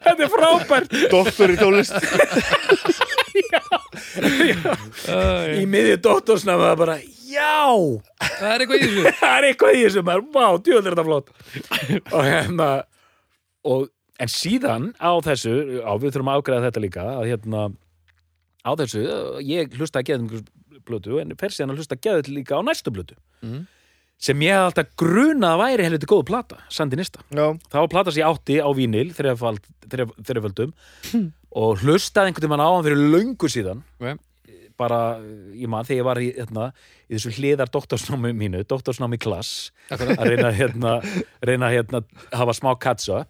Þetta er frábært. Doktor í tónlist. Í miðju dóttorsnafna það bara, já. Það er eitthvað í þessu. Það er eitthvað í þessu maður, vá, djúvel er þetta flott. Og hérna og, en síðan á þessu á, við þurfum að ágræða þetta líka að hérna á þessu, ég hlusta að geðum blötu, en fer síðan að hlusta að geða líka á næstu blötu. Mhm. sem ég hafði alltaf grunað að væri helviti góð plata, Sandinista Já, það var plata ég átti á vínil þref, þrefaldum og hlustaði einhvern tímann á hann fyrir löngu síðan. Ok. bara, ég man, þegar ég var í, hérna, í þessu hliðar doktorsnámi mínu doktorsnámi klass að reyna, hérna, reyna hérna, hafa smá catch up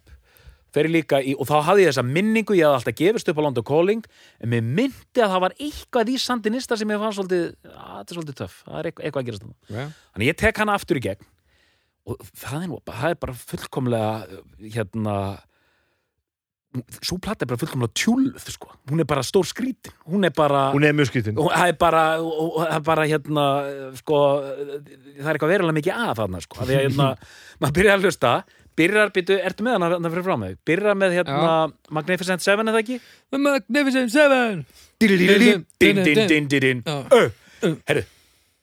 fer ég líka í, og þá hafði ég þessa minningu ég hafði alltaf gefist upp á London Calling en mér myndi að það var eitthvað í Sandinista sem ég fann svolítið, að þetta er svolítið töff það er eitthvað, að gerast þarna Já. Þannig ég tek hana aftur í gegn og það er, nú, það er bara fullkomlega hérna svo platta er bara fullkomlega tjúluð sko. hún er bara stór skrítin hún er bara, hún er mjög skrítin það er bara það er bara hérna sko, það er eitthvað verulega mikið að þarna sko. Því að hérna, maður byrjar að hlusta byrjar, býtu, ertu með hana hérna fyrir frá mig byrjar með hérna Magnificent Seven eða ekki? The Magnificent Seven! Din-din-din-din-din. Já. Herru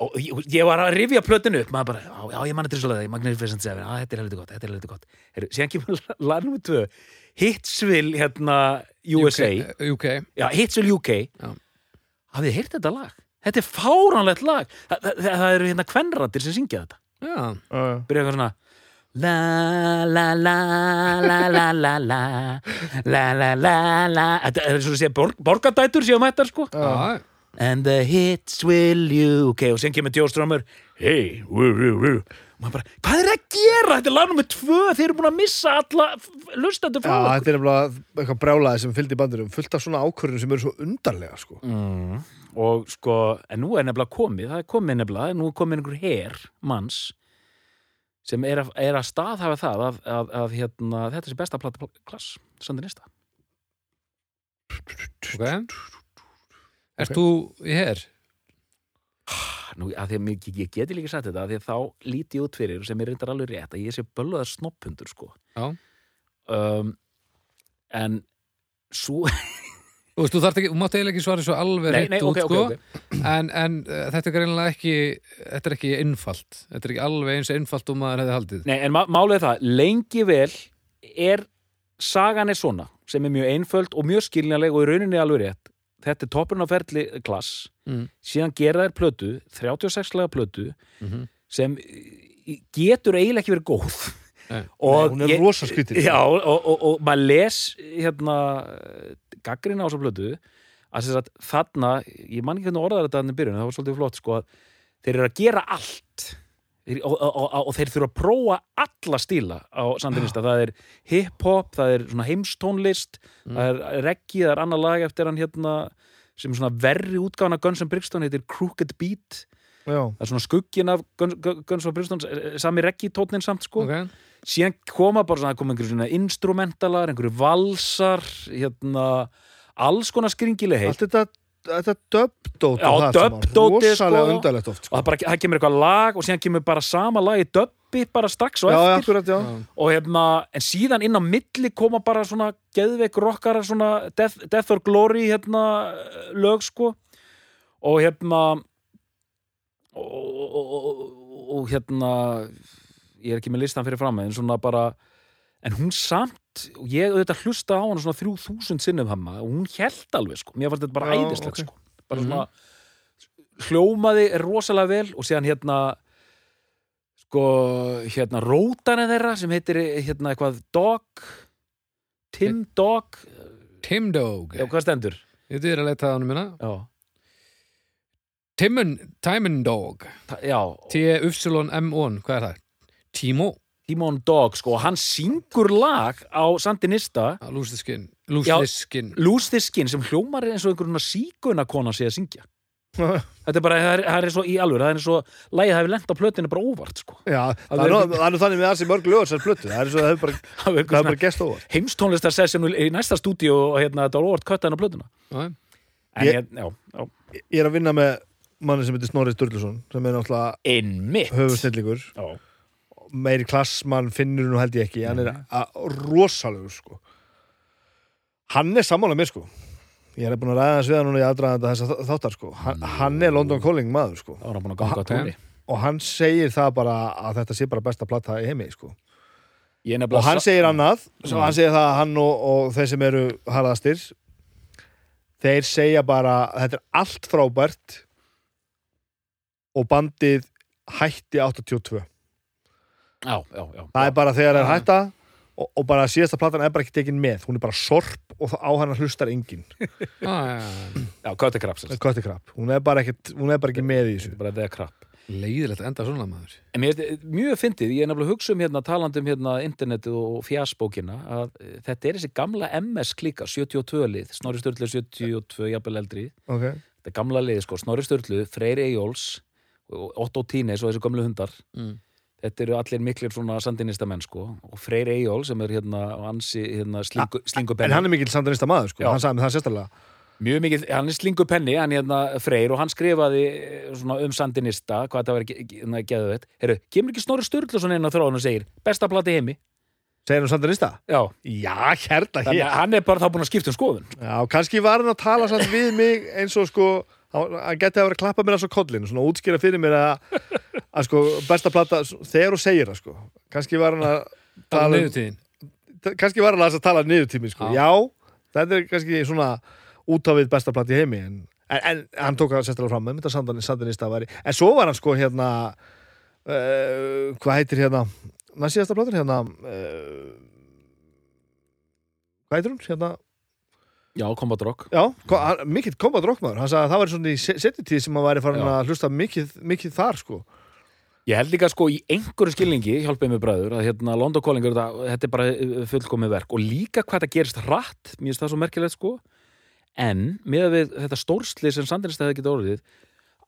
og ég, var að rifja plötinu upp maður bara, já, ég mann þetta svo leiði Magnificent Seven, já þetta er heldur gott, þetta er heldur gott. Herru, síðan kemur lag nummer tvö Hitsville, hérna USA, UK, UK. já, Hitsville UK hafið þið heyrt þetta lag? Þetta er fáránlegt lag. Þa, það, það, það eru hérna kvenrættir sem syngja þetta. Já, Já, byrja eitthvað svona La la la la la la la La. La la la Þetta er svona að segja borgadætur séum þetta sko. Já. And the hits will you. Ok, og sen kemur Djóströmmur Hey, woo, woo, woo. Og maður bara, hvað er að gera? Þetta er lagnum með tvö, þeir eru búin að missa alla lustandu frá okkur. þetta er nefnilega eitthvað brjálaði sem fylgdi í bandurum fullt af svona ákvörðum sem eru svo undarlega sko. Mm. Og sko, en nú er nefnilega komið Það er komið nefnilega, nú er komið einhver her manns sem er að, er að staðhafa það að, að, að hérna, þetta sé besta plata klass Sandinista ok. Ert þú í her? Nú, að því að mig, ég geti líka sagt þetta að því að þá líti ég út fyrir sem er reyndar alveg rétt að ég sé bölvaðar snoppundur sko. Já. um, en svo Þú veist, þú þarft ekki, þú mátt eiginlega ekki svara svo alveg nei, út, ok, ok, sko. ok. En, en uh, þetta er greinilega ekki Þetta er ekki einfalt. Þetta er ekki alveg eins einfalt og maður hefði haldið. Nei, en má- málið er það, lengi vel er sagan er svona sem er mjög einföld og mjög skiljanleg og í rauninni alveg rétt. Þetta er toppurinn á ferli klass Mm. síðan gera þær plötu, 36 lega plötu Mhm. sem í- getur eiginlega ekki verið góð Nei. hún er rosa skrítin Já, og, og, og, og maður les hérna gaggrina á svo plötu að að þarna, ég man ekki hvernig orðar þetta þannig byrjun, það var svolítið flott sko að þeir eru að gera allt. Og, og, og, og þeir þurfa að prófa alla stíla á Sandinista, það er hip-hop, það er svona heimstónlist það er reggi, það er annar lag eftir hann hérna sem er svona verri útgáfan af Guns N' Brixton, heitir Crooked Beat. Já. það er svona skuggin af Guns, Guns N' Brixton sami reggi tótnin samt sko. Ok, síðan koma bara svona, koma einhverju svona instrumentalar, einhverju valsar hérna, alls konar skringileg heilt Allt þetta Já, og það saman. dubdótið, rosalega sko. undarlegt oft og sko. það, bara, það kemur eitthvað lag og síðan kemur bara sama lag í dubbi bara strax og já, já, eftir akkurat, já. Og hérna, en síðan inn á milli koma bara svona geðveik rockar svona Death, Death or Glory hérna lög sko og hérna og, og, og, og hérna ég er ekki með listan fyrir fram en svona bara en hún samt, og ég auðvitað hlusta á hana svona 3000 sinnum hamma og hún held alveg sko, mér fannst þetta bara Já, æðislegt ok. sko, bara svona hljómaði rosalega vel og síðan hérna sko, hérna rótanið þeirra sem heitir hérna eitthvað Dog? Tim Dog, Tim Dog. Já hvað stendur? Ég er að leita það hann minna já, Timon, Dog. T-Y-M-O-N, hvað er það? Timo. Timon Dog sko, og hann syngur lag á Sandinista Lose the Skin. Já. Lose the Skin. Lose the Skin sem hljómar eins og einhverjuna síguna kona sé að syngja. Þetta er bara, það er, það er svo í alveg það er svo, lagið hafi lent á plötinu bara óvart sko. já, það er er nú- er þannig með þessi mörg lögur sem plötu, það er svo það er bara, það er bara gest óvart. heimstónlistarsessjón í næsta stúdíu og hérna, þetta var óvart köttaðin á plötuna. Já, en Ég- já, já, ég er að vinna með manni sem heitir Snorri Sturluson sem er náttúrulega einmitt. höfusnillingur já, meiri klassmann finnur nú held ég ekki. Hann er rosalegur sko. hann er sammála mér sko. Ég er búin að ræða þess við hann núna í aðdraðanda þess að þáttar sko. Hann, hann er London Calling maður sko. Hann og hann segir það bara að þetta sé bara besta platta í heimi sko. Ég og hann segir annað Mm. og hann segir það að hann og, og þeir sem eru harðastir þeir segja bara að þetta er allt frábært og bandið hætti 82 já, já, já, það er bara þegar það er hætta og, og bara síðasta platan er bara ekki tekin með. Hún er bara sorp og á hana hlustar enginn. Já, já. já. Köttikraps köttikrapp, hún er bara, ekkit, hún er bara ekki með í þessu. Bara þegar krapp Leiðilegt að enda svona maður. En mér finnst mjög fyndið, ég er nefnilega að hugsa um hérna talandi um hérna internetið og fjasbókina að eh, þetta er þessi gamla MS klíka 72 lið, Snorri Sturlu 72, jafnvel eldri, okay. þetta er gamla lið sko, Snorri Sturlu, Freyr Eyjóls og Otto Tínes og þessi gamlu hundar. Mm. Þetta eru allir miklir svona sandinista menn sko. Og Freyr Eyjól sem er hérna á ansi hérna slingu, en slingupenni hann er mikil sandinista maður sko, Já. hann sagði með það sérstaklega. Mjög mikið, hann er slingupenni hann hérna Freyr og hann skrifaði eh, svona um sandinista, hvað þetta var hérna, geðu þetta, herru, kemur ekki Snorri Sturlu svona inn á þráðun og segir, besta plati heimi. Segir hann sandinista? já, Já, hérna þannig hér. að hann er bara þá búin að skipta um skoðun. Já, kannski var hann að tala samt við mig eins og sko hann geti að vera að klappa mér að svo kollin svona útskýra fyrir mér að, að sko besta plata, þegar þú segir það sko kannski var hann að Tala tala niðurtíðin kannski var hann að tala niður tími sko. Já. þetta er kannski svona út af við besta plata í heimi en, en, en hann tók það sérstaklega fram með en svo var hann sko hérna uh, hvað heitir hérna næst síðasta platan hérna uh, hvað heitir hún hérna já, Combat Rock. Já, ko- hann- mikill kombat rockmaður hann sagði að það var svona í se- setjutíð sem hann væri farin Já. að hlusta mikið, mikið þar sko. Ég held líka sko í einhverju skilningi, hjálpið mér bræður, að hérna London Calling, þetta, þetta er bara uh, fullkomið verk. Og líka hvað það gerist hratt, mér finnst það svo merkilegt sko, en með við þetta stórsli sem Sandinist hefði getið orðið,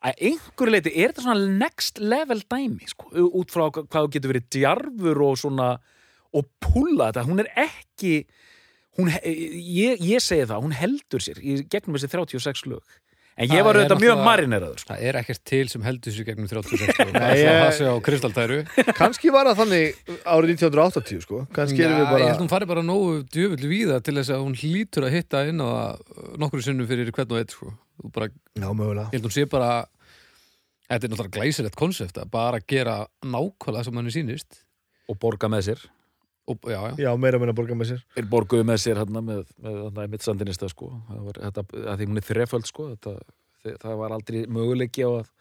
að einhverju leiti er þetta svona next level dæmi sko, út frá hvað þú getur verið djarfur og svona, og púla þetta, hún er ekki, hún, ég, ég segi það, hún heldur sér í gegnum þessi 36 lög. En ég Það var er auðvitað mjög marineraður sko. Það er ekkert til sem heldur sér gegnum 36 sko. Nei, Það er ég- það sé á kristaltæru kannski var það þannig árið 1980 sko kannski erum við Ég bara held hún fari bara nógu djöfull víða til þess að hún hlýtur að hitta inn á það nokkru sinnum fyrir hvern og eitt sko. Þú bara, Já, mögulega ég held hún sé bara Þetta er náttúrulega glæsilegt konsept að bara gera nákvæmlega sem hann sýnist og borga með sér. Og, Já, já, Já, meira meina borga með sér. Þeir borguðu með sér hérna með, með, með mitt sandinista sko. Það var, þetta, að því hún er þreföld sko þetta, þe- það var aldrei möguleiki á að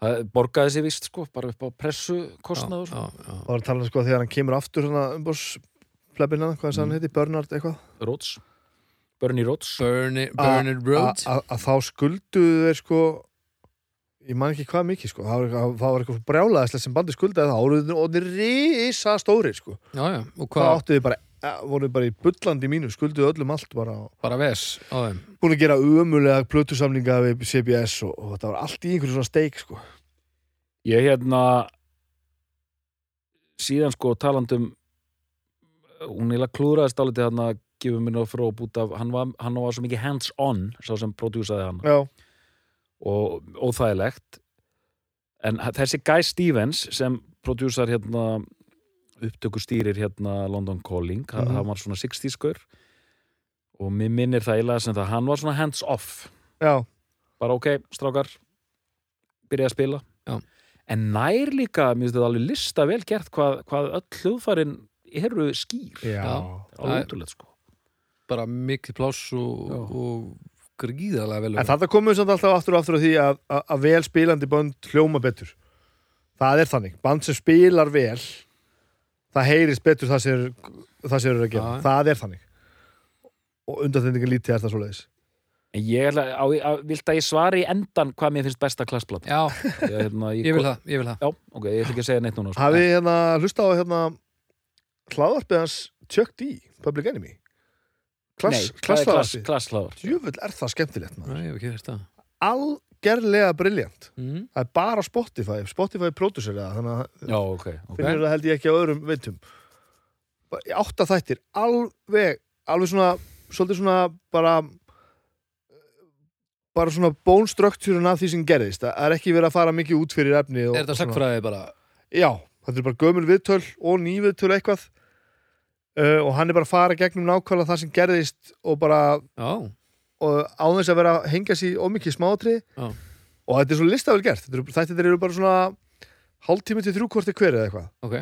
það borgaði sér vist sko bara upp á pressu kostnaður já, já, já. Það var að tala um sko þegar hann kemur aftur svona umbórsplebina, hvað þess að hann heiti, Bernard eitthvað? Róts, Bernie Rhodes. a- a- að þá skulduðu þeir sko ég man ekki hvað mikið sko. Það var, eitthvað- það var eitthvað brjálaðislega sem bandi skuldaði það áruðinu og þeir risa stóri sko. Já, já, og hvað hvað áttu þið bara, eh, voru bara í bullandi mínu skulduðu öllum allt bara bara ves á þeim. Búin að gera umulega plötusamlinga við CBS og, og þetta var allt í einhverju svona steik sko. ég hérna síðan sko talandum hún eiginlega klúraðist álítið hérna gefur mér náttúrulega fróp út af hann var, hann var svo mikið hands-on sá sem prodúsaði hann Já, og óþægilegt. En þessi Guy Stevens sem prodúsar hérna upptökustýrir hérna London Calling mm Mhm. hann var svona 60-skur og mér minnir það eiginlega sem það hann var svona hands-off já, bara ok, strákar byrjaði að spila. Já. en nær líka, mér finnst þetta alveg lista vel gert hvað, hvað öll hljóðfærin eru skýr. Alveg útrúlega sko. bara mikið pláss og, og gríðarlega vel En þetta komum við samt alltaf aftur og aftur á því að, að, að vel spilandi band hljóma betur. Það er þannig. Band sem spilar vel, það heyrist betur það sem það sem er að gera. Já. Það er þannig. Og undanþendingar lítið er það svoleiðis. en ég ætla, á, á, vilt að ég svari í endan hvað mér finnst besta klassplata Já, ég, hérna, ég vil það, ég vil það Já, ok, ég ætla ekki að segja neitt núna sko. Hafið hérna hlusta á hérna hlaðvarpið hans Chuck D, Public Enemy? Klass, Nei, klass, Djöfull er það skemmtilegt. það Algerlega briljant. mm. Það er bara Spotify. Spotify producer eða þannig að Já, ok, ok finnir það held ég ekki á öðrum veitum átta þættir alveg, alveg svona svolítið svona bara bara svona bónstruktúrun af því sem gerðist, það er ekki verið að fara mikið út fyrir efni Er þetta sagfræði bara Já, þetta er bara gömul viðtöl og ný viðtöl eitthvað uh, og hann er bara að fara gegnum nákvæmlega það sem gerðist og bara Já, og á þess að vera að hengja sér ómikið smátri Já. og þetta er svo listavel gert. Þetta eru, bara svona hálftími til þrjúkorti hver eða eitthvað. Ok.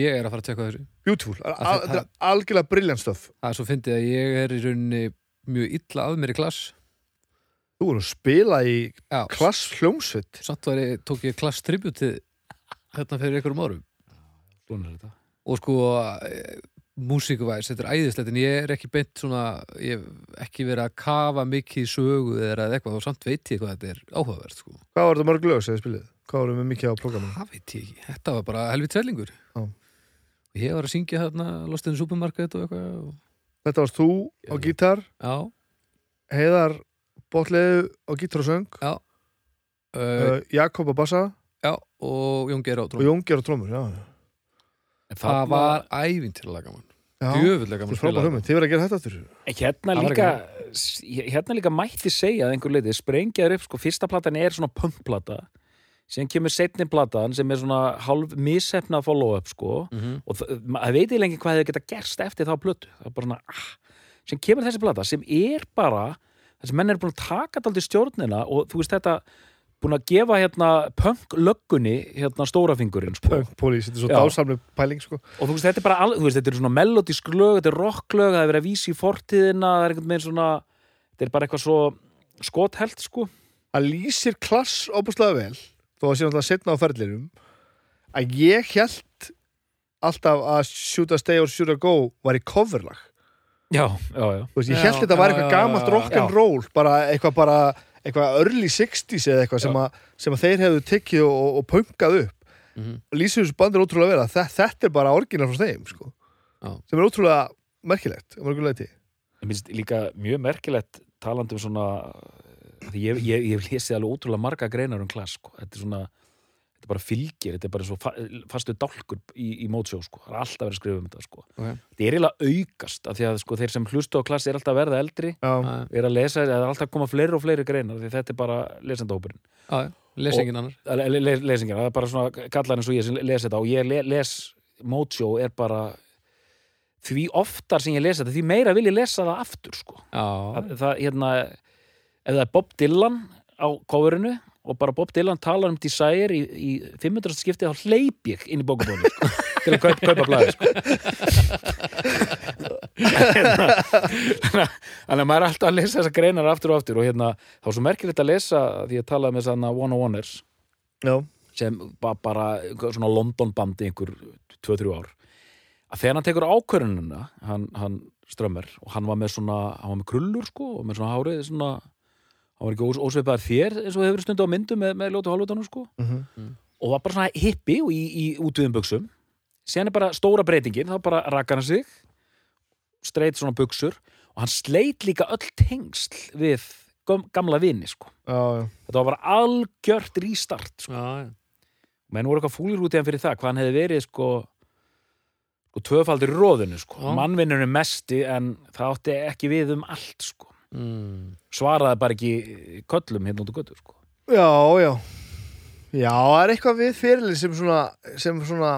Ég er að fara að tekka þessu. Beautiful, þetta er algjörlega brilliant stöf Það er svo fyndið að ég er í rauninni mjög illa að mér í klass. Þú erum að spila í Já, klass hljómsveit. Samt var ég, tók ég klass tributið hérna fyrir einhverjum árum. Svona er þetta. Og sko músíkuvæs, þetta er æðislegt en ég er ekki beint svona ég hef ekki verið að kafa mikið sögu eða eitthvað og samt veit ég hvað þetta er áhugavert sko. hvað var þetta mörg lög sem þið spilið? hvað vorum við mikið á prógraminu? það veit ég ekki, þetta var bara helvið tvellingur Já. og ég var að syngja hérna Lost in the Supermarket og eitthvað og... þetta varst þú á gítar já, Heiðar Botleðu á gítar og söng já uh, Jakob á bassa já, og Jón Geir á og trúm Jón Geir á trómur já. En það þarna- var ævintilega gaman. Djöfullega þetta gaman er frábær hugmynd, þið verður að gera þetta aftur? Hérna Það var líka hérna líka mætti segja að einhver leiti sprengjaður upp, sko, fyrsta platan er svona punkplata síðan kemur setni platan sem er svona halv missefna follow-up, sko mm -hmm. og það það veit ég lengi hvað þau geta gerst eftir þá plötu, það er bara svona ah, sem kemur þessi plata, sem er bara þessi menn er búin að taka þetta aldrei stjórnina og þú veist þetta búin að gefa hérna punk-löggunni hérna stórafingurinn, sko Punk Police, þetta er svo Já. dásamlega pæling sko. og þú veist, þetta er bara, al- þú veist, þetta er svona melodísk lög, þetta er rocklög, það er verið að vísa í fortíðina, það er einhvern veginn svona þetta er bara eitthvað svo skothelt, sko að lýsir klass óbúslega vel þó að sé náttúrulega setna á ferðlirum að ég held alltaf að Shoot a Stay or Shoot a Go var í coverlag Já, já, já Þú veist, ég held þetta var já, eitthvað já, gamalt já, já. rock'n'roll bara eitthvað bara eitthvað early 60s eða eitthvað sem, sem að þeir hefðu tekið og, og, punkað upp Mhm. og lýsir þessu bandir ótrúlega vel að þe- þetta er bara orginal frá þeim sko. Sem er ótrúlega merkilegt Ég finnst líka mjög merkilegt talandi um svona ég, ég, ég hef lesið alveg ótrúlega marga greinar um klass, sko. þetta er svona þetta bara fylgir, þetta er bara svo fa fastu dálkur í, í mótsjó, sko. Það er alltaf verið að skrifa um þetta, sko. Ok. þetta er eiginlega aukast, af því að sko, þeir sem hlustu á klass er alltaf að verða eldri Já, er að lesa, það er alltaf að koma fleiri og fleiri greinar því þetta er bara lesendahópurinn. Já, lesingin annar. Le, le, lesingina, það er bara svona kallar eins og ég sem les þetta og ég le, les mótsjó er bara því oftar sem ég les þetta, því meira vil ég lesa það aftur sko. Það, það, hérna, ef það er Bob Dylan á coverinu og bara Bob Dylan talar um Desire í, í 500 skipti þá hleyp ég inn í bókabónu sko, til að kaup, kaupa blæði sko. þannig að- maður er alltaf að lesa þessar greinar aftur og aftur og hérna, þá er svo merkilegt að lesa því með að One on Oneers já, sem bara einhver svona London bandi einhver 2-3 ár að þegar hann tekur ákvörununa hann, hann strömmar og hann var með svona hann var með krullur sko og með svona hárið svona, hann var ekki ós, ósveipaðar þér eins og hefur stundu á myndu með, með ljótu hálfutanum sko mhm og var bara svona hippi og í, í útviðum buksum síðan er bara stóra breytingin þá bara rakar hann sig streit svona buksur og hann sleit líka öll tengsl við gam- gamla vini sko já, já. þetta var bara algjört rístart sko já, menn voru eitthvað fúlir út í hann fyrir það hvað hann hefði verið sko, sko og tvöfaldur í róðinu sko. Já. mannvinnurinn mesti en það átti ekki við um allt sko. Mm. svaraði bara ekki köllum hérna út á götu sko. Já, já Já, það er eitthvað við fyrirlið sem svona, sem svona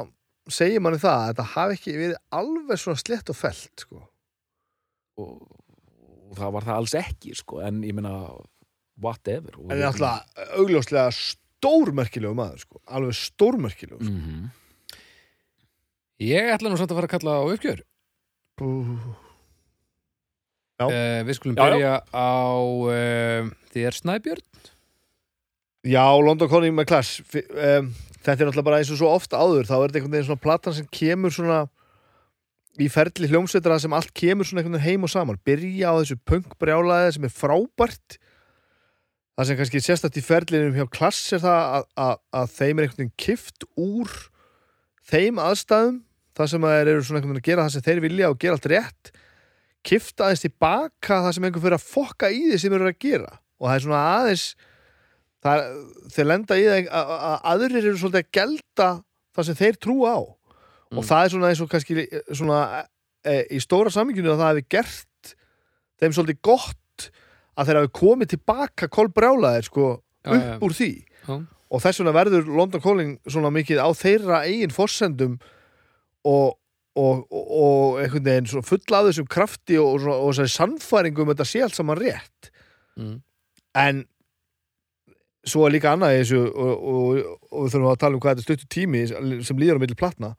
segir manni það að þetta hafi ekki verið alveg svona slett og felt sko. og, og það var það alls ekki sko. en ég meina whatever En það er alltaf augljóslega stórmerkilegu maður sko. alveg stórmerkilegu sko. mm Ég ætla nú samt að fara að kalla á uppgjör mm. Já. uh, Við skulum Já, já. byrja á uh, þér Snæbjörn. Já, London Calling með Clash. Fi- um, Þetta er náttúrulega bara eins og svo ofta áður. Þá er þetta einhvern veginn svona platan sem kemur svona í ferli hljómsveitra sem allt kemur svona einhvern veginn heim og saman. Byrja á þessu punkbrjálaði sem er frábært. Það sem kannski sérstætt í ferlinum hjá Clash er það að, að, að þeim er einhvern veginn kift úr þeim aðstæðum. Það sem að þeir eru svona einhvern veginn að gera það sem þeir vilja og gera allt rétt kifta aðeins tilbaka það sem einhvern fyrir að fokka í því sem eru að gera og það er svona aðeins er, þeir lenda í það að, að aðrir eru svolítið að gelda það sem þeir trúa á og Mm. það er svona eins og kannski svona e, í stóra saminginu að það hefði gert þeim svolítið gott að þeir hafi komið tilbaka kolbrjálaðir sko upp já. úr því Já. og þess vegna verður London Calling svona mikið á þeirra eigin forsendum og, og, og, einhvern veginn svona full af þessum krafti og, og, og þessari sannfæringu um þetta sé allt saman rétt. Mm. en svo er líka annað í þessu og, og, og við þurfum að tala um hvað þetta er stuttu tími sem líður á milli platna.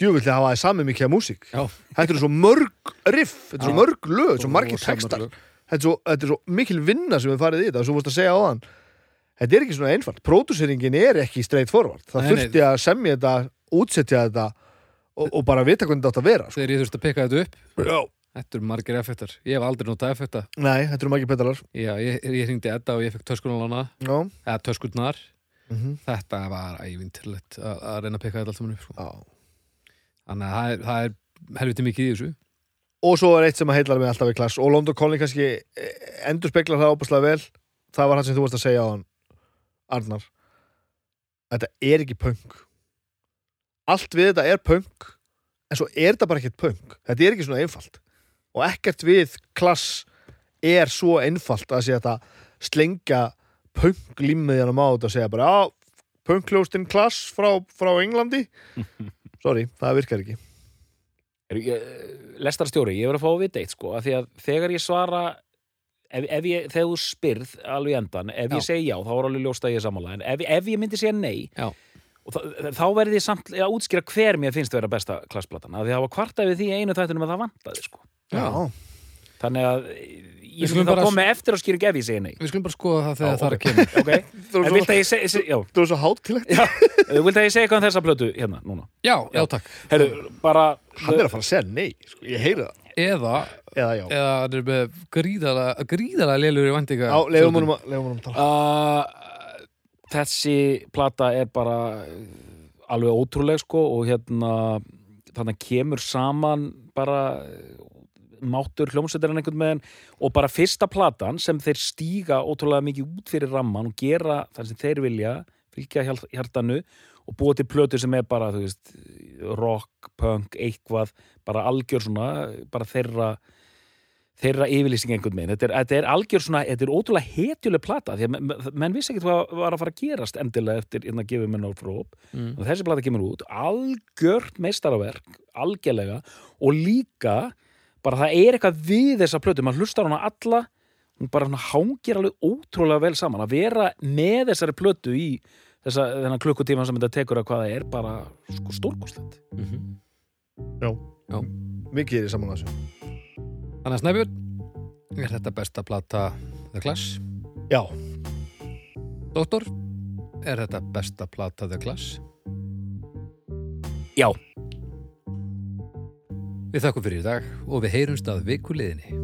Djúvillig hafa það sami mikið af músík. Þetta eru svo mörg riff þetta eru svo mörg lög, þetta eru svo margir textar. þetta er, svo, þetta er svo mikil vinna sem við farið í þetta og svo vorst að segja á þann þetta er ekki svona einfalt, pródúseringin er ekki straight forward, það þurfti að semja þetta útsetja þetta og, og bara vita hvernig þetta átt að vera sko. Þegar ég þurfti að pikka þetta upp. Já. Þetta eru margir effektar Ég hef aldrei notað effekta nei, þetta eru margir petalar Já, ég, ég hringdi Edda og ég fekk töskunarlána. Eða töskurnar. Mm Þetta var ævintilegt að, reyna að pikka þetta allt saman upp sko. Þannig að það er, það er helviti mikið í þessu. Og svo er eitt sem að heitlar mig alltaf við klass. Og London Calling kannski endur speklar það óbúslega vel. Það var hann sem þú varst að segja á hann Arnar. Þetta er ekki punk allt við þetta er punk en svo er þetta bara ekkert punk þetta er ekki svona einfalt og ekkert við klass er svo einfalt að segja þetta slengja punk límiðjan á mát og segja bara já, punkljóstinn klass frá, frá Englandi sorry, það virkar ekki lestarstjóri, ég verið að fá að vita eitt sko, af því að þegar ég svara ef, ef ég, þegar þú spyrð alveg endan, ef Já. ég segi já þá er alveg ljóst að ég er sammála, en ef, ef ég myndi segja nei Já. Og þá, verði ég samt að útskýra hver mér finnst vera besta klassplatan, af því að það var kvartað við því í einu þættinum að það vantaði sko. Já. þannig að ég bara- þá koma eftir að skýra ef ég segi nei. Við skulum bara skoða það þegar Já, það er að kemur. Ok, þú en vilt að ég segi se, já, er svo hátilegt já, vilt að ég segi eitthvað um þessa plötu hérna, núna. Já, já takk. Herru, bara hann er að fara að segja nei, sko. ég heyri það. Eða, eða já, eða hann er með gríðalega gríðalega lélur í vendinga já leiðum honum að leiðum honum að tala. Uh, þessi plata er bara uh, alveg ótrúleg sko og hérna þannig kemur saman bara uh, máttur hljómsveitarinn einhvern veginn og bara fyrsta platan sem þeir stíga ótrúlega mikið út fyrir ramman og gera það sem þeir vilja fylgja hjartanu og búa til plötu sem er bara, veist rock, punk, eitthvað bara algjör svona, bara þeirra þeirra yfirlýsing einhvern veginn. Þetta er, þetta er algjör svona, þetta er ótrúlega hetjuleg plata því að menn, menn vissi ekkert hvað var að fara að gerast endilega eftir hérna gefið menn á fróp Mm. og þessi plata kemur út, algjört meistaraverk, algjörlega og líka bara það er eitthvað við þessa plötu, maður hlustar hana alla hún bara svona hangir alveg ótrúlega vel saman. Að vera með þessari plötu í þessa, þennan klukkutíma sem þetta tekur að hvað það er bara sko stórkostlegt. Mhm. mikið er í saman að þessu Þannig að Snæbjörn Er þetta besta plata The Clash? já, Doktor, er þetta besta plata The Clash? Já. Við þakkum fyrir í dag og við heyrumst að vikuliðinni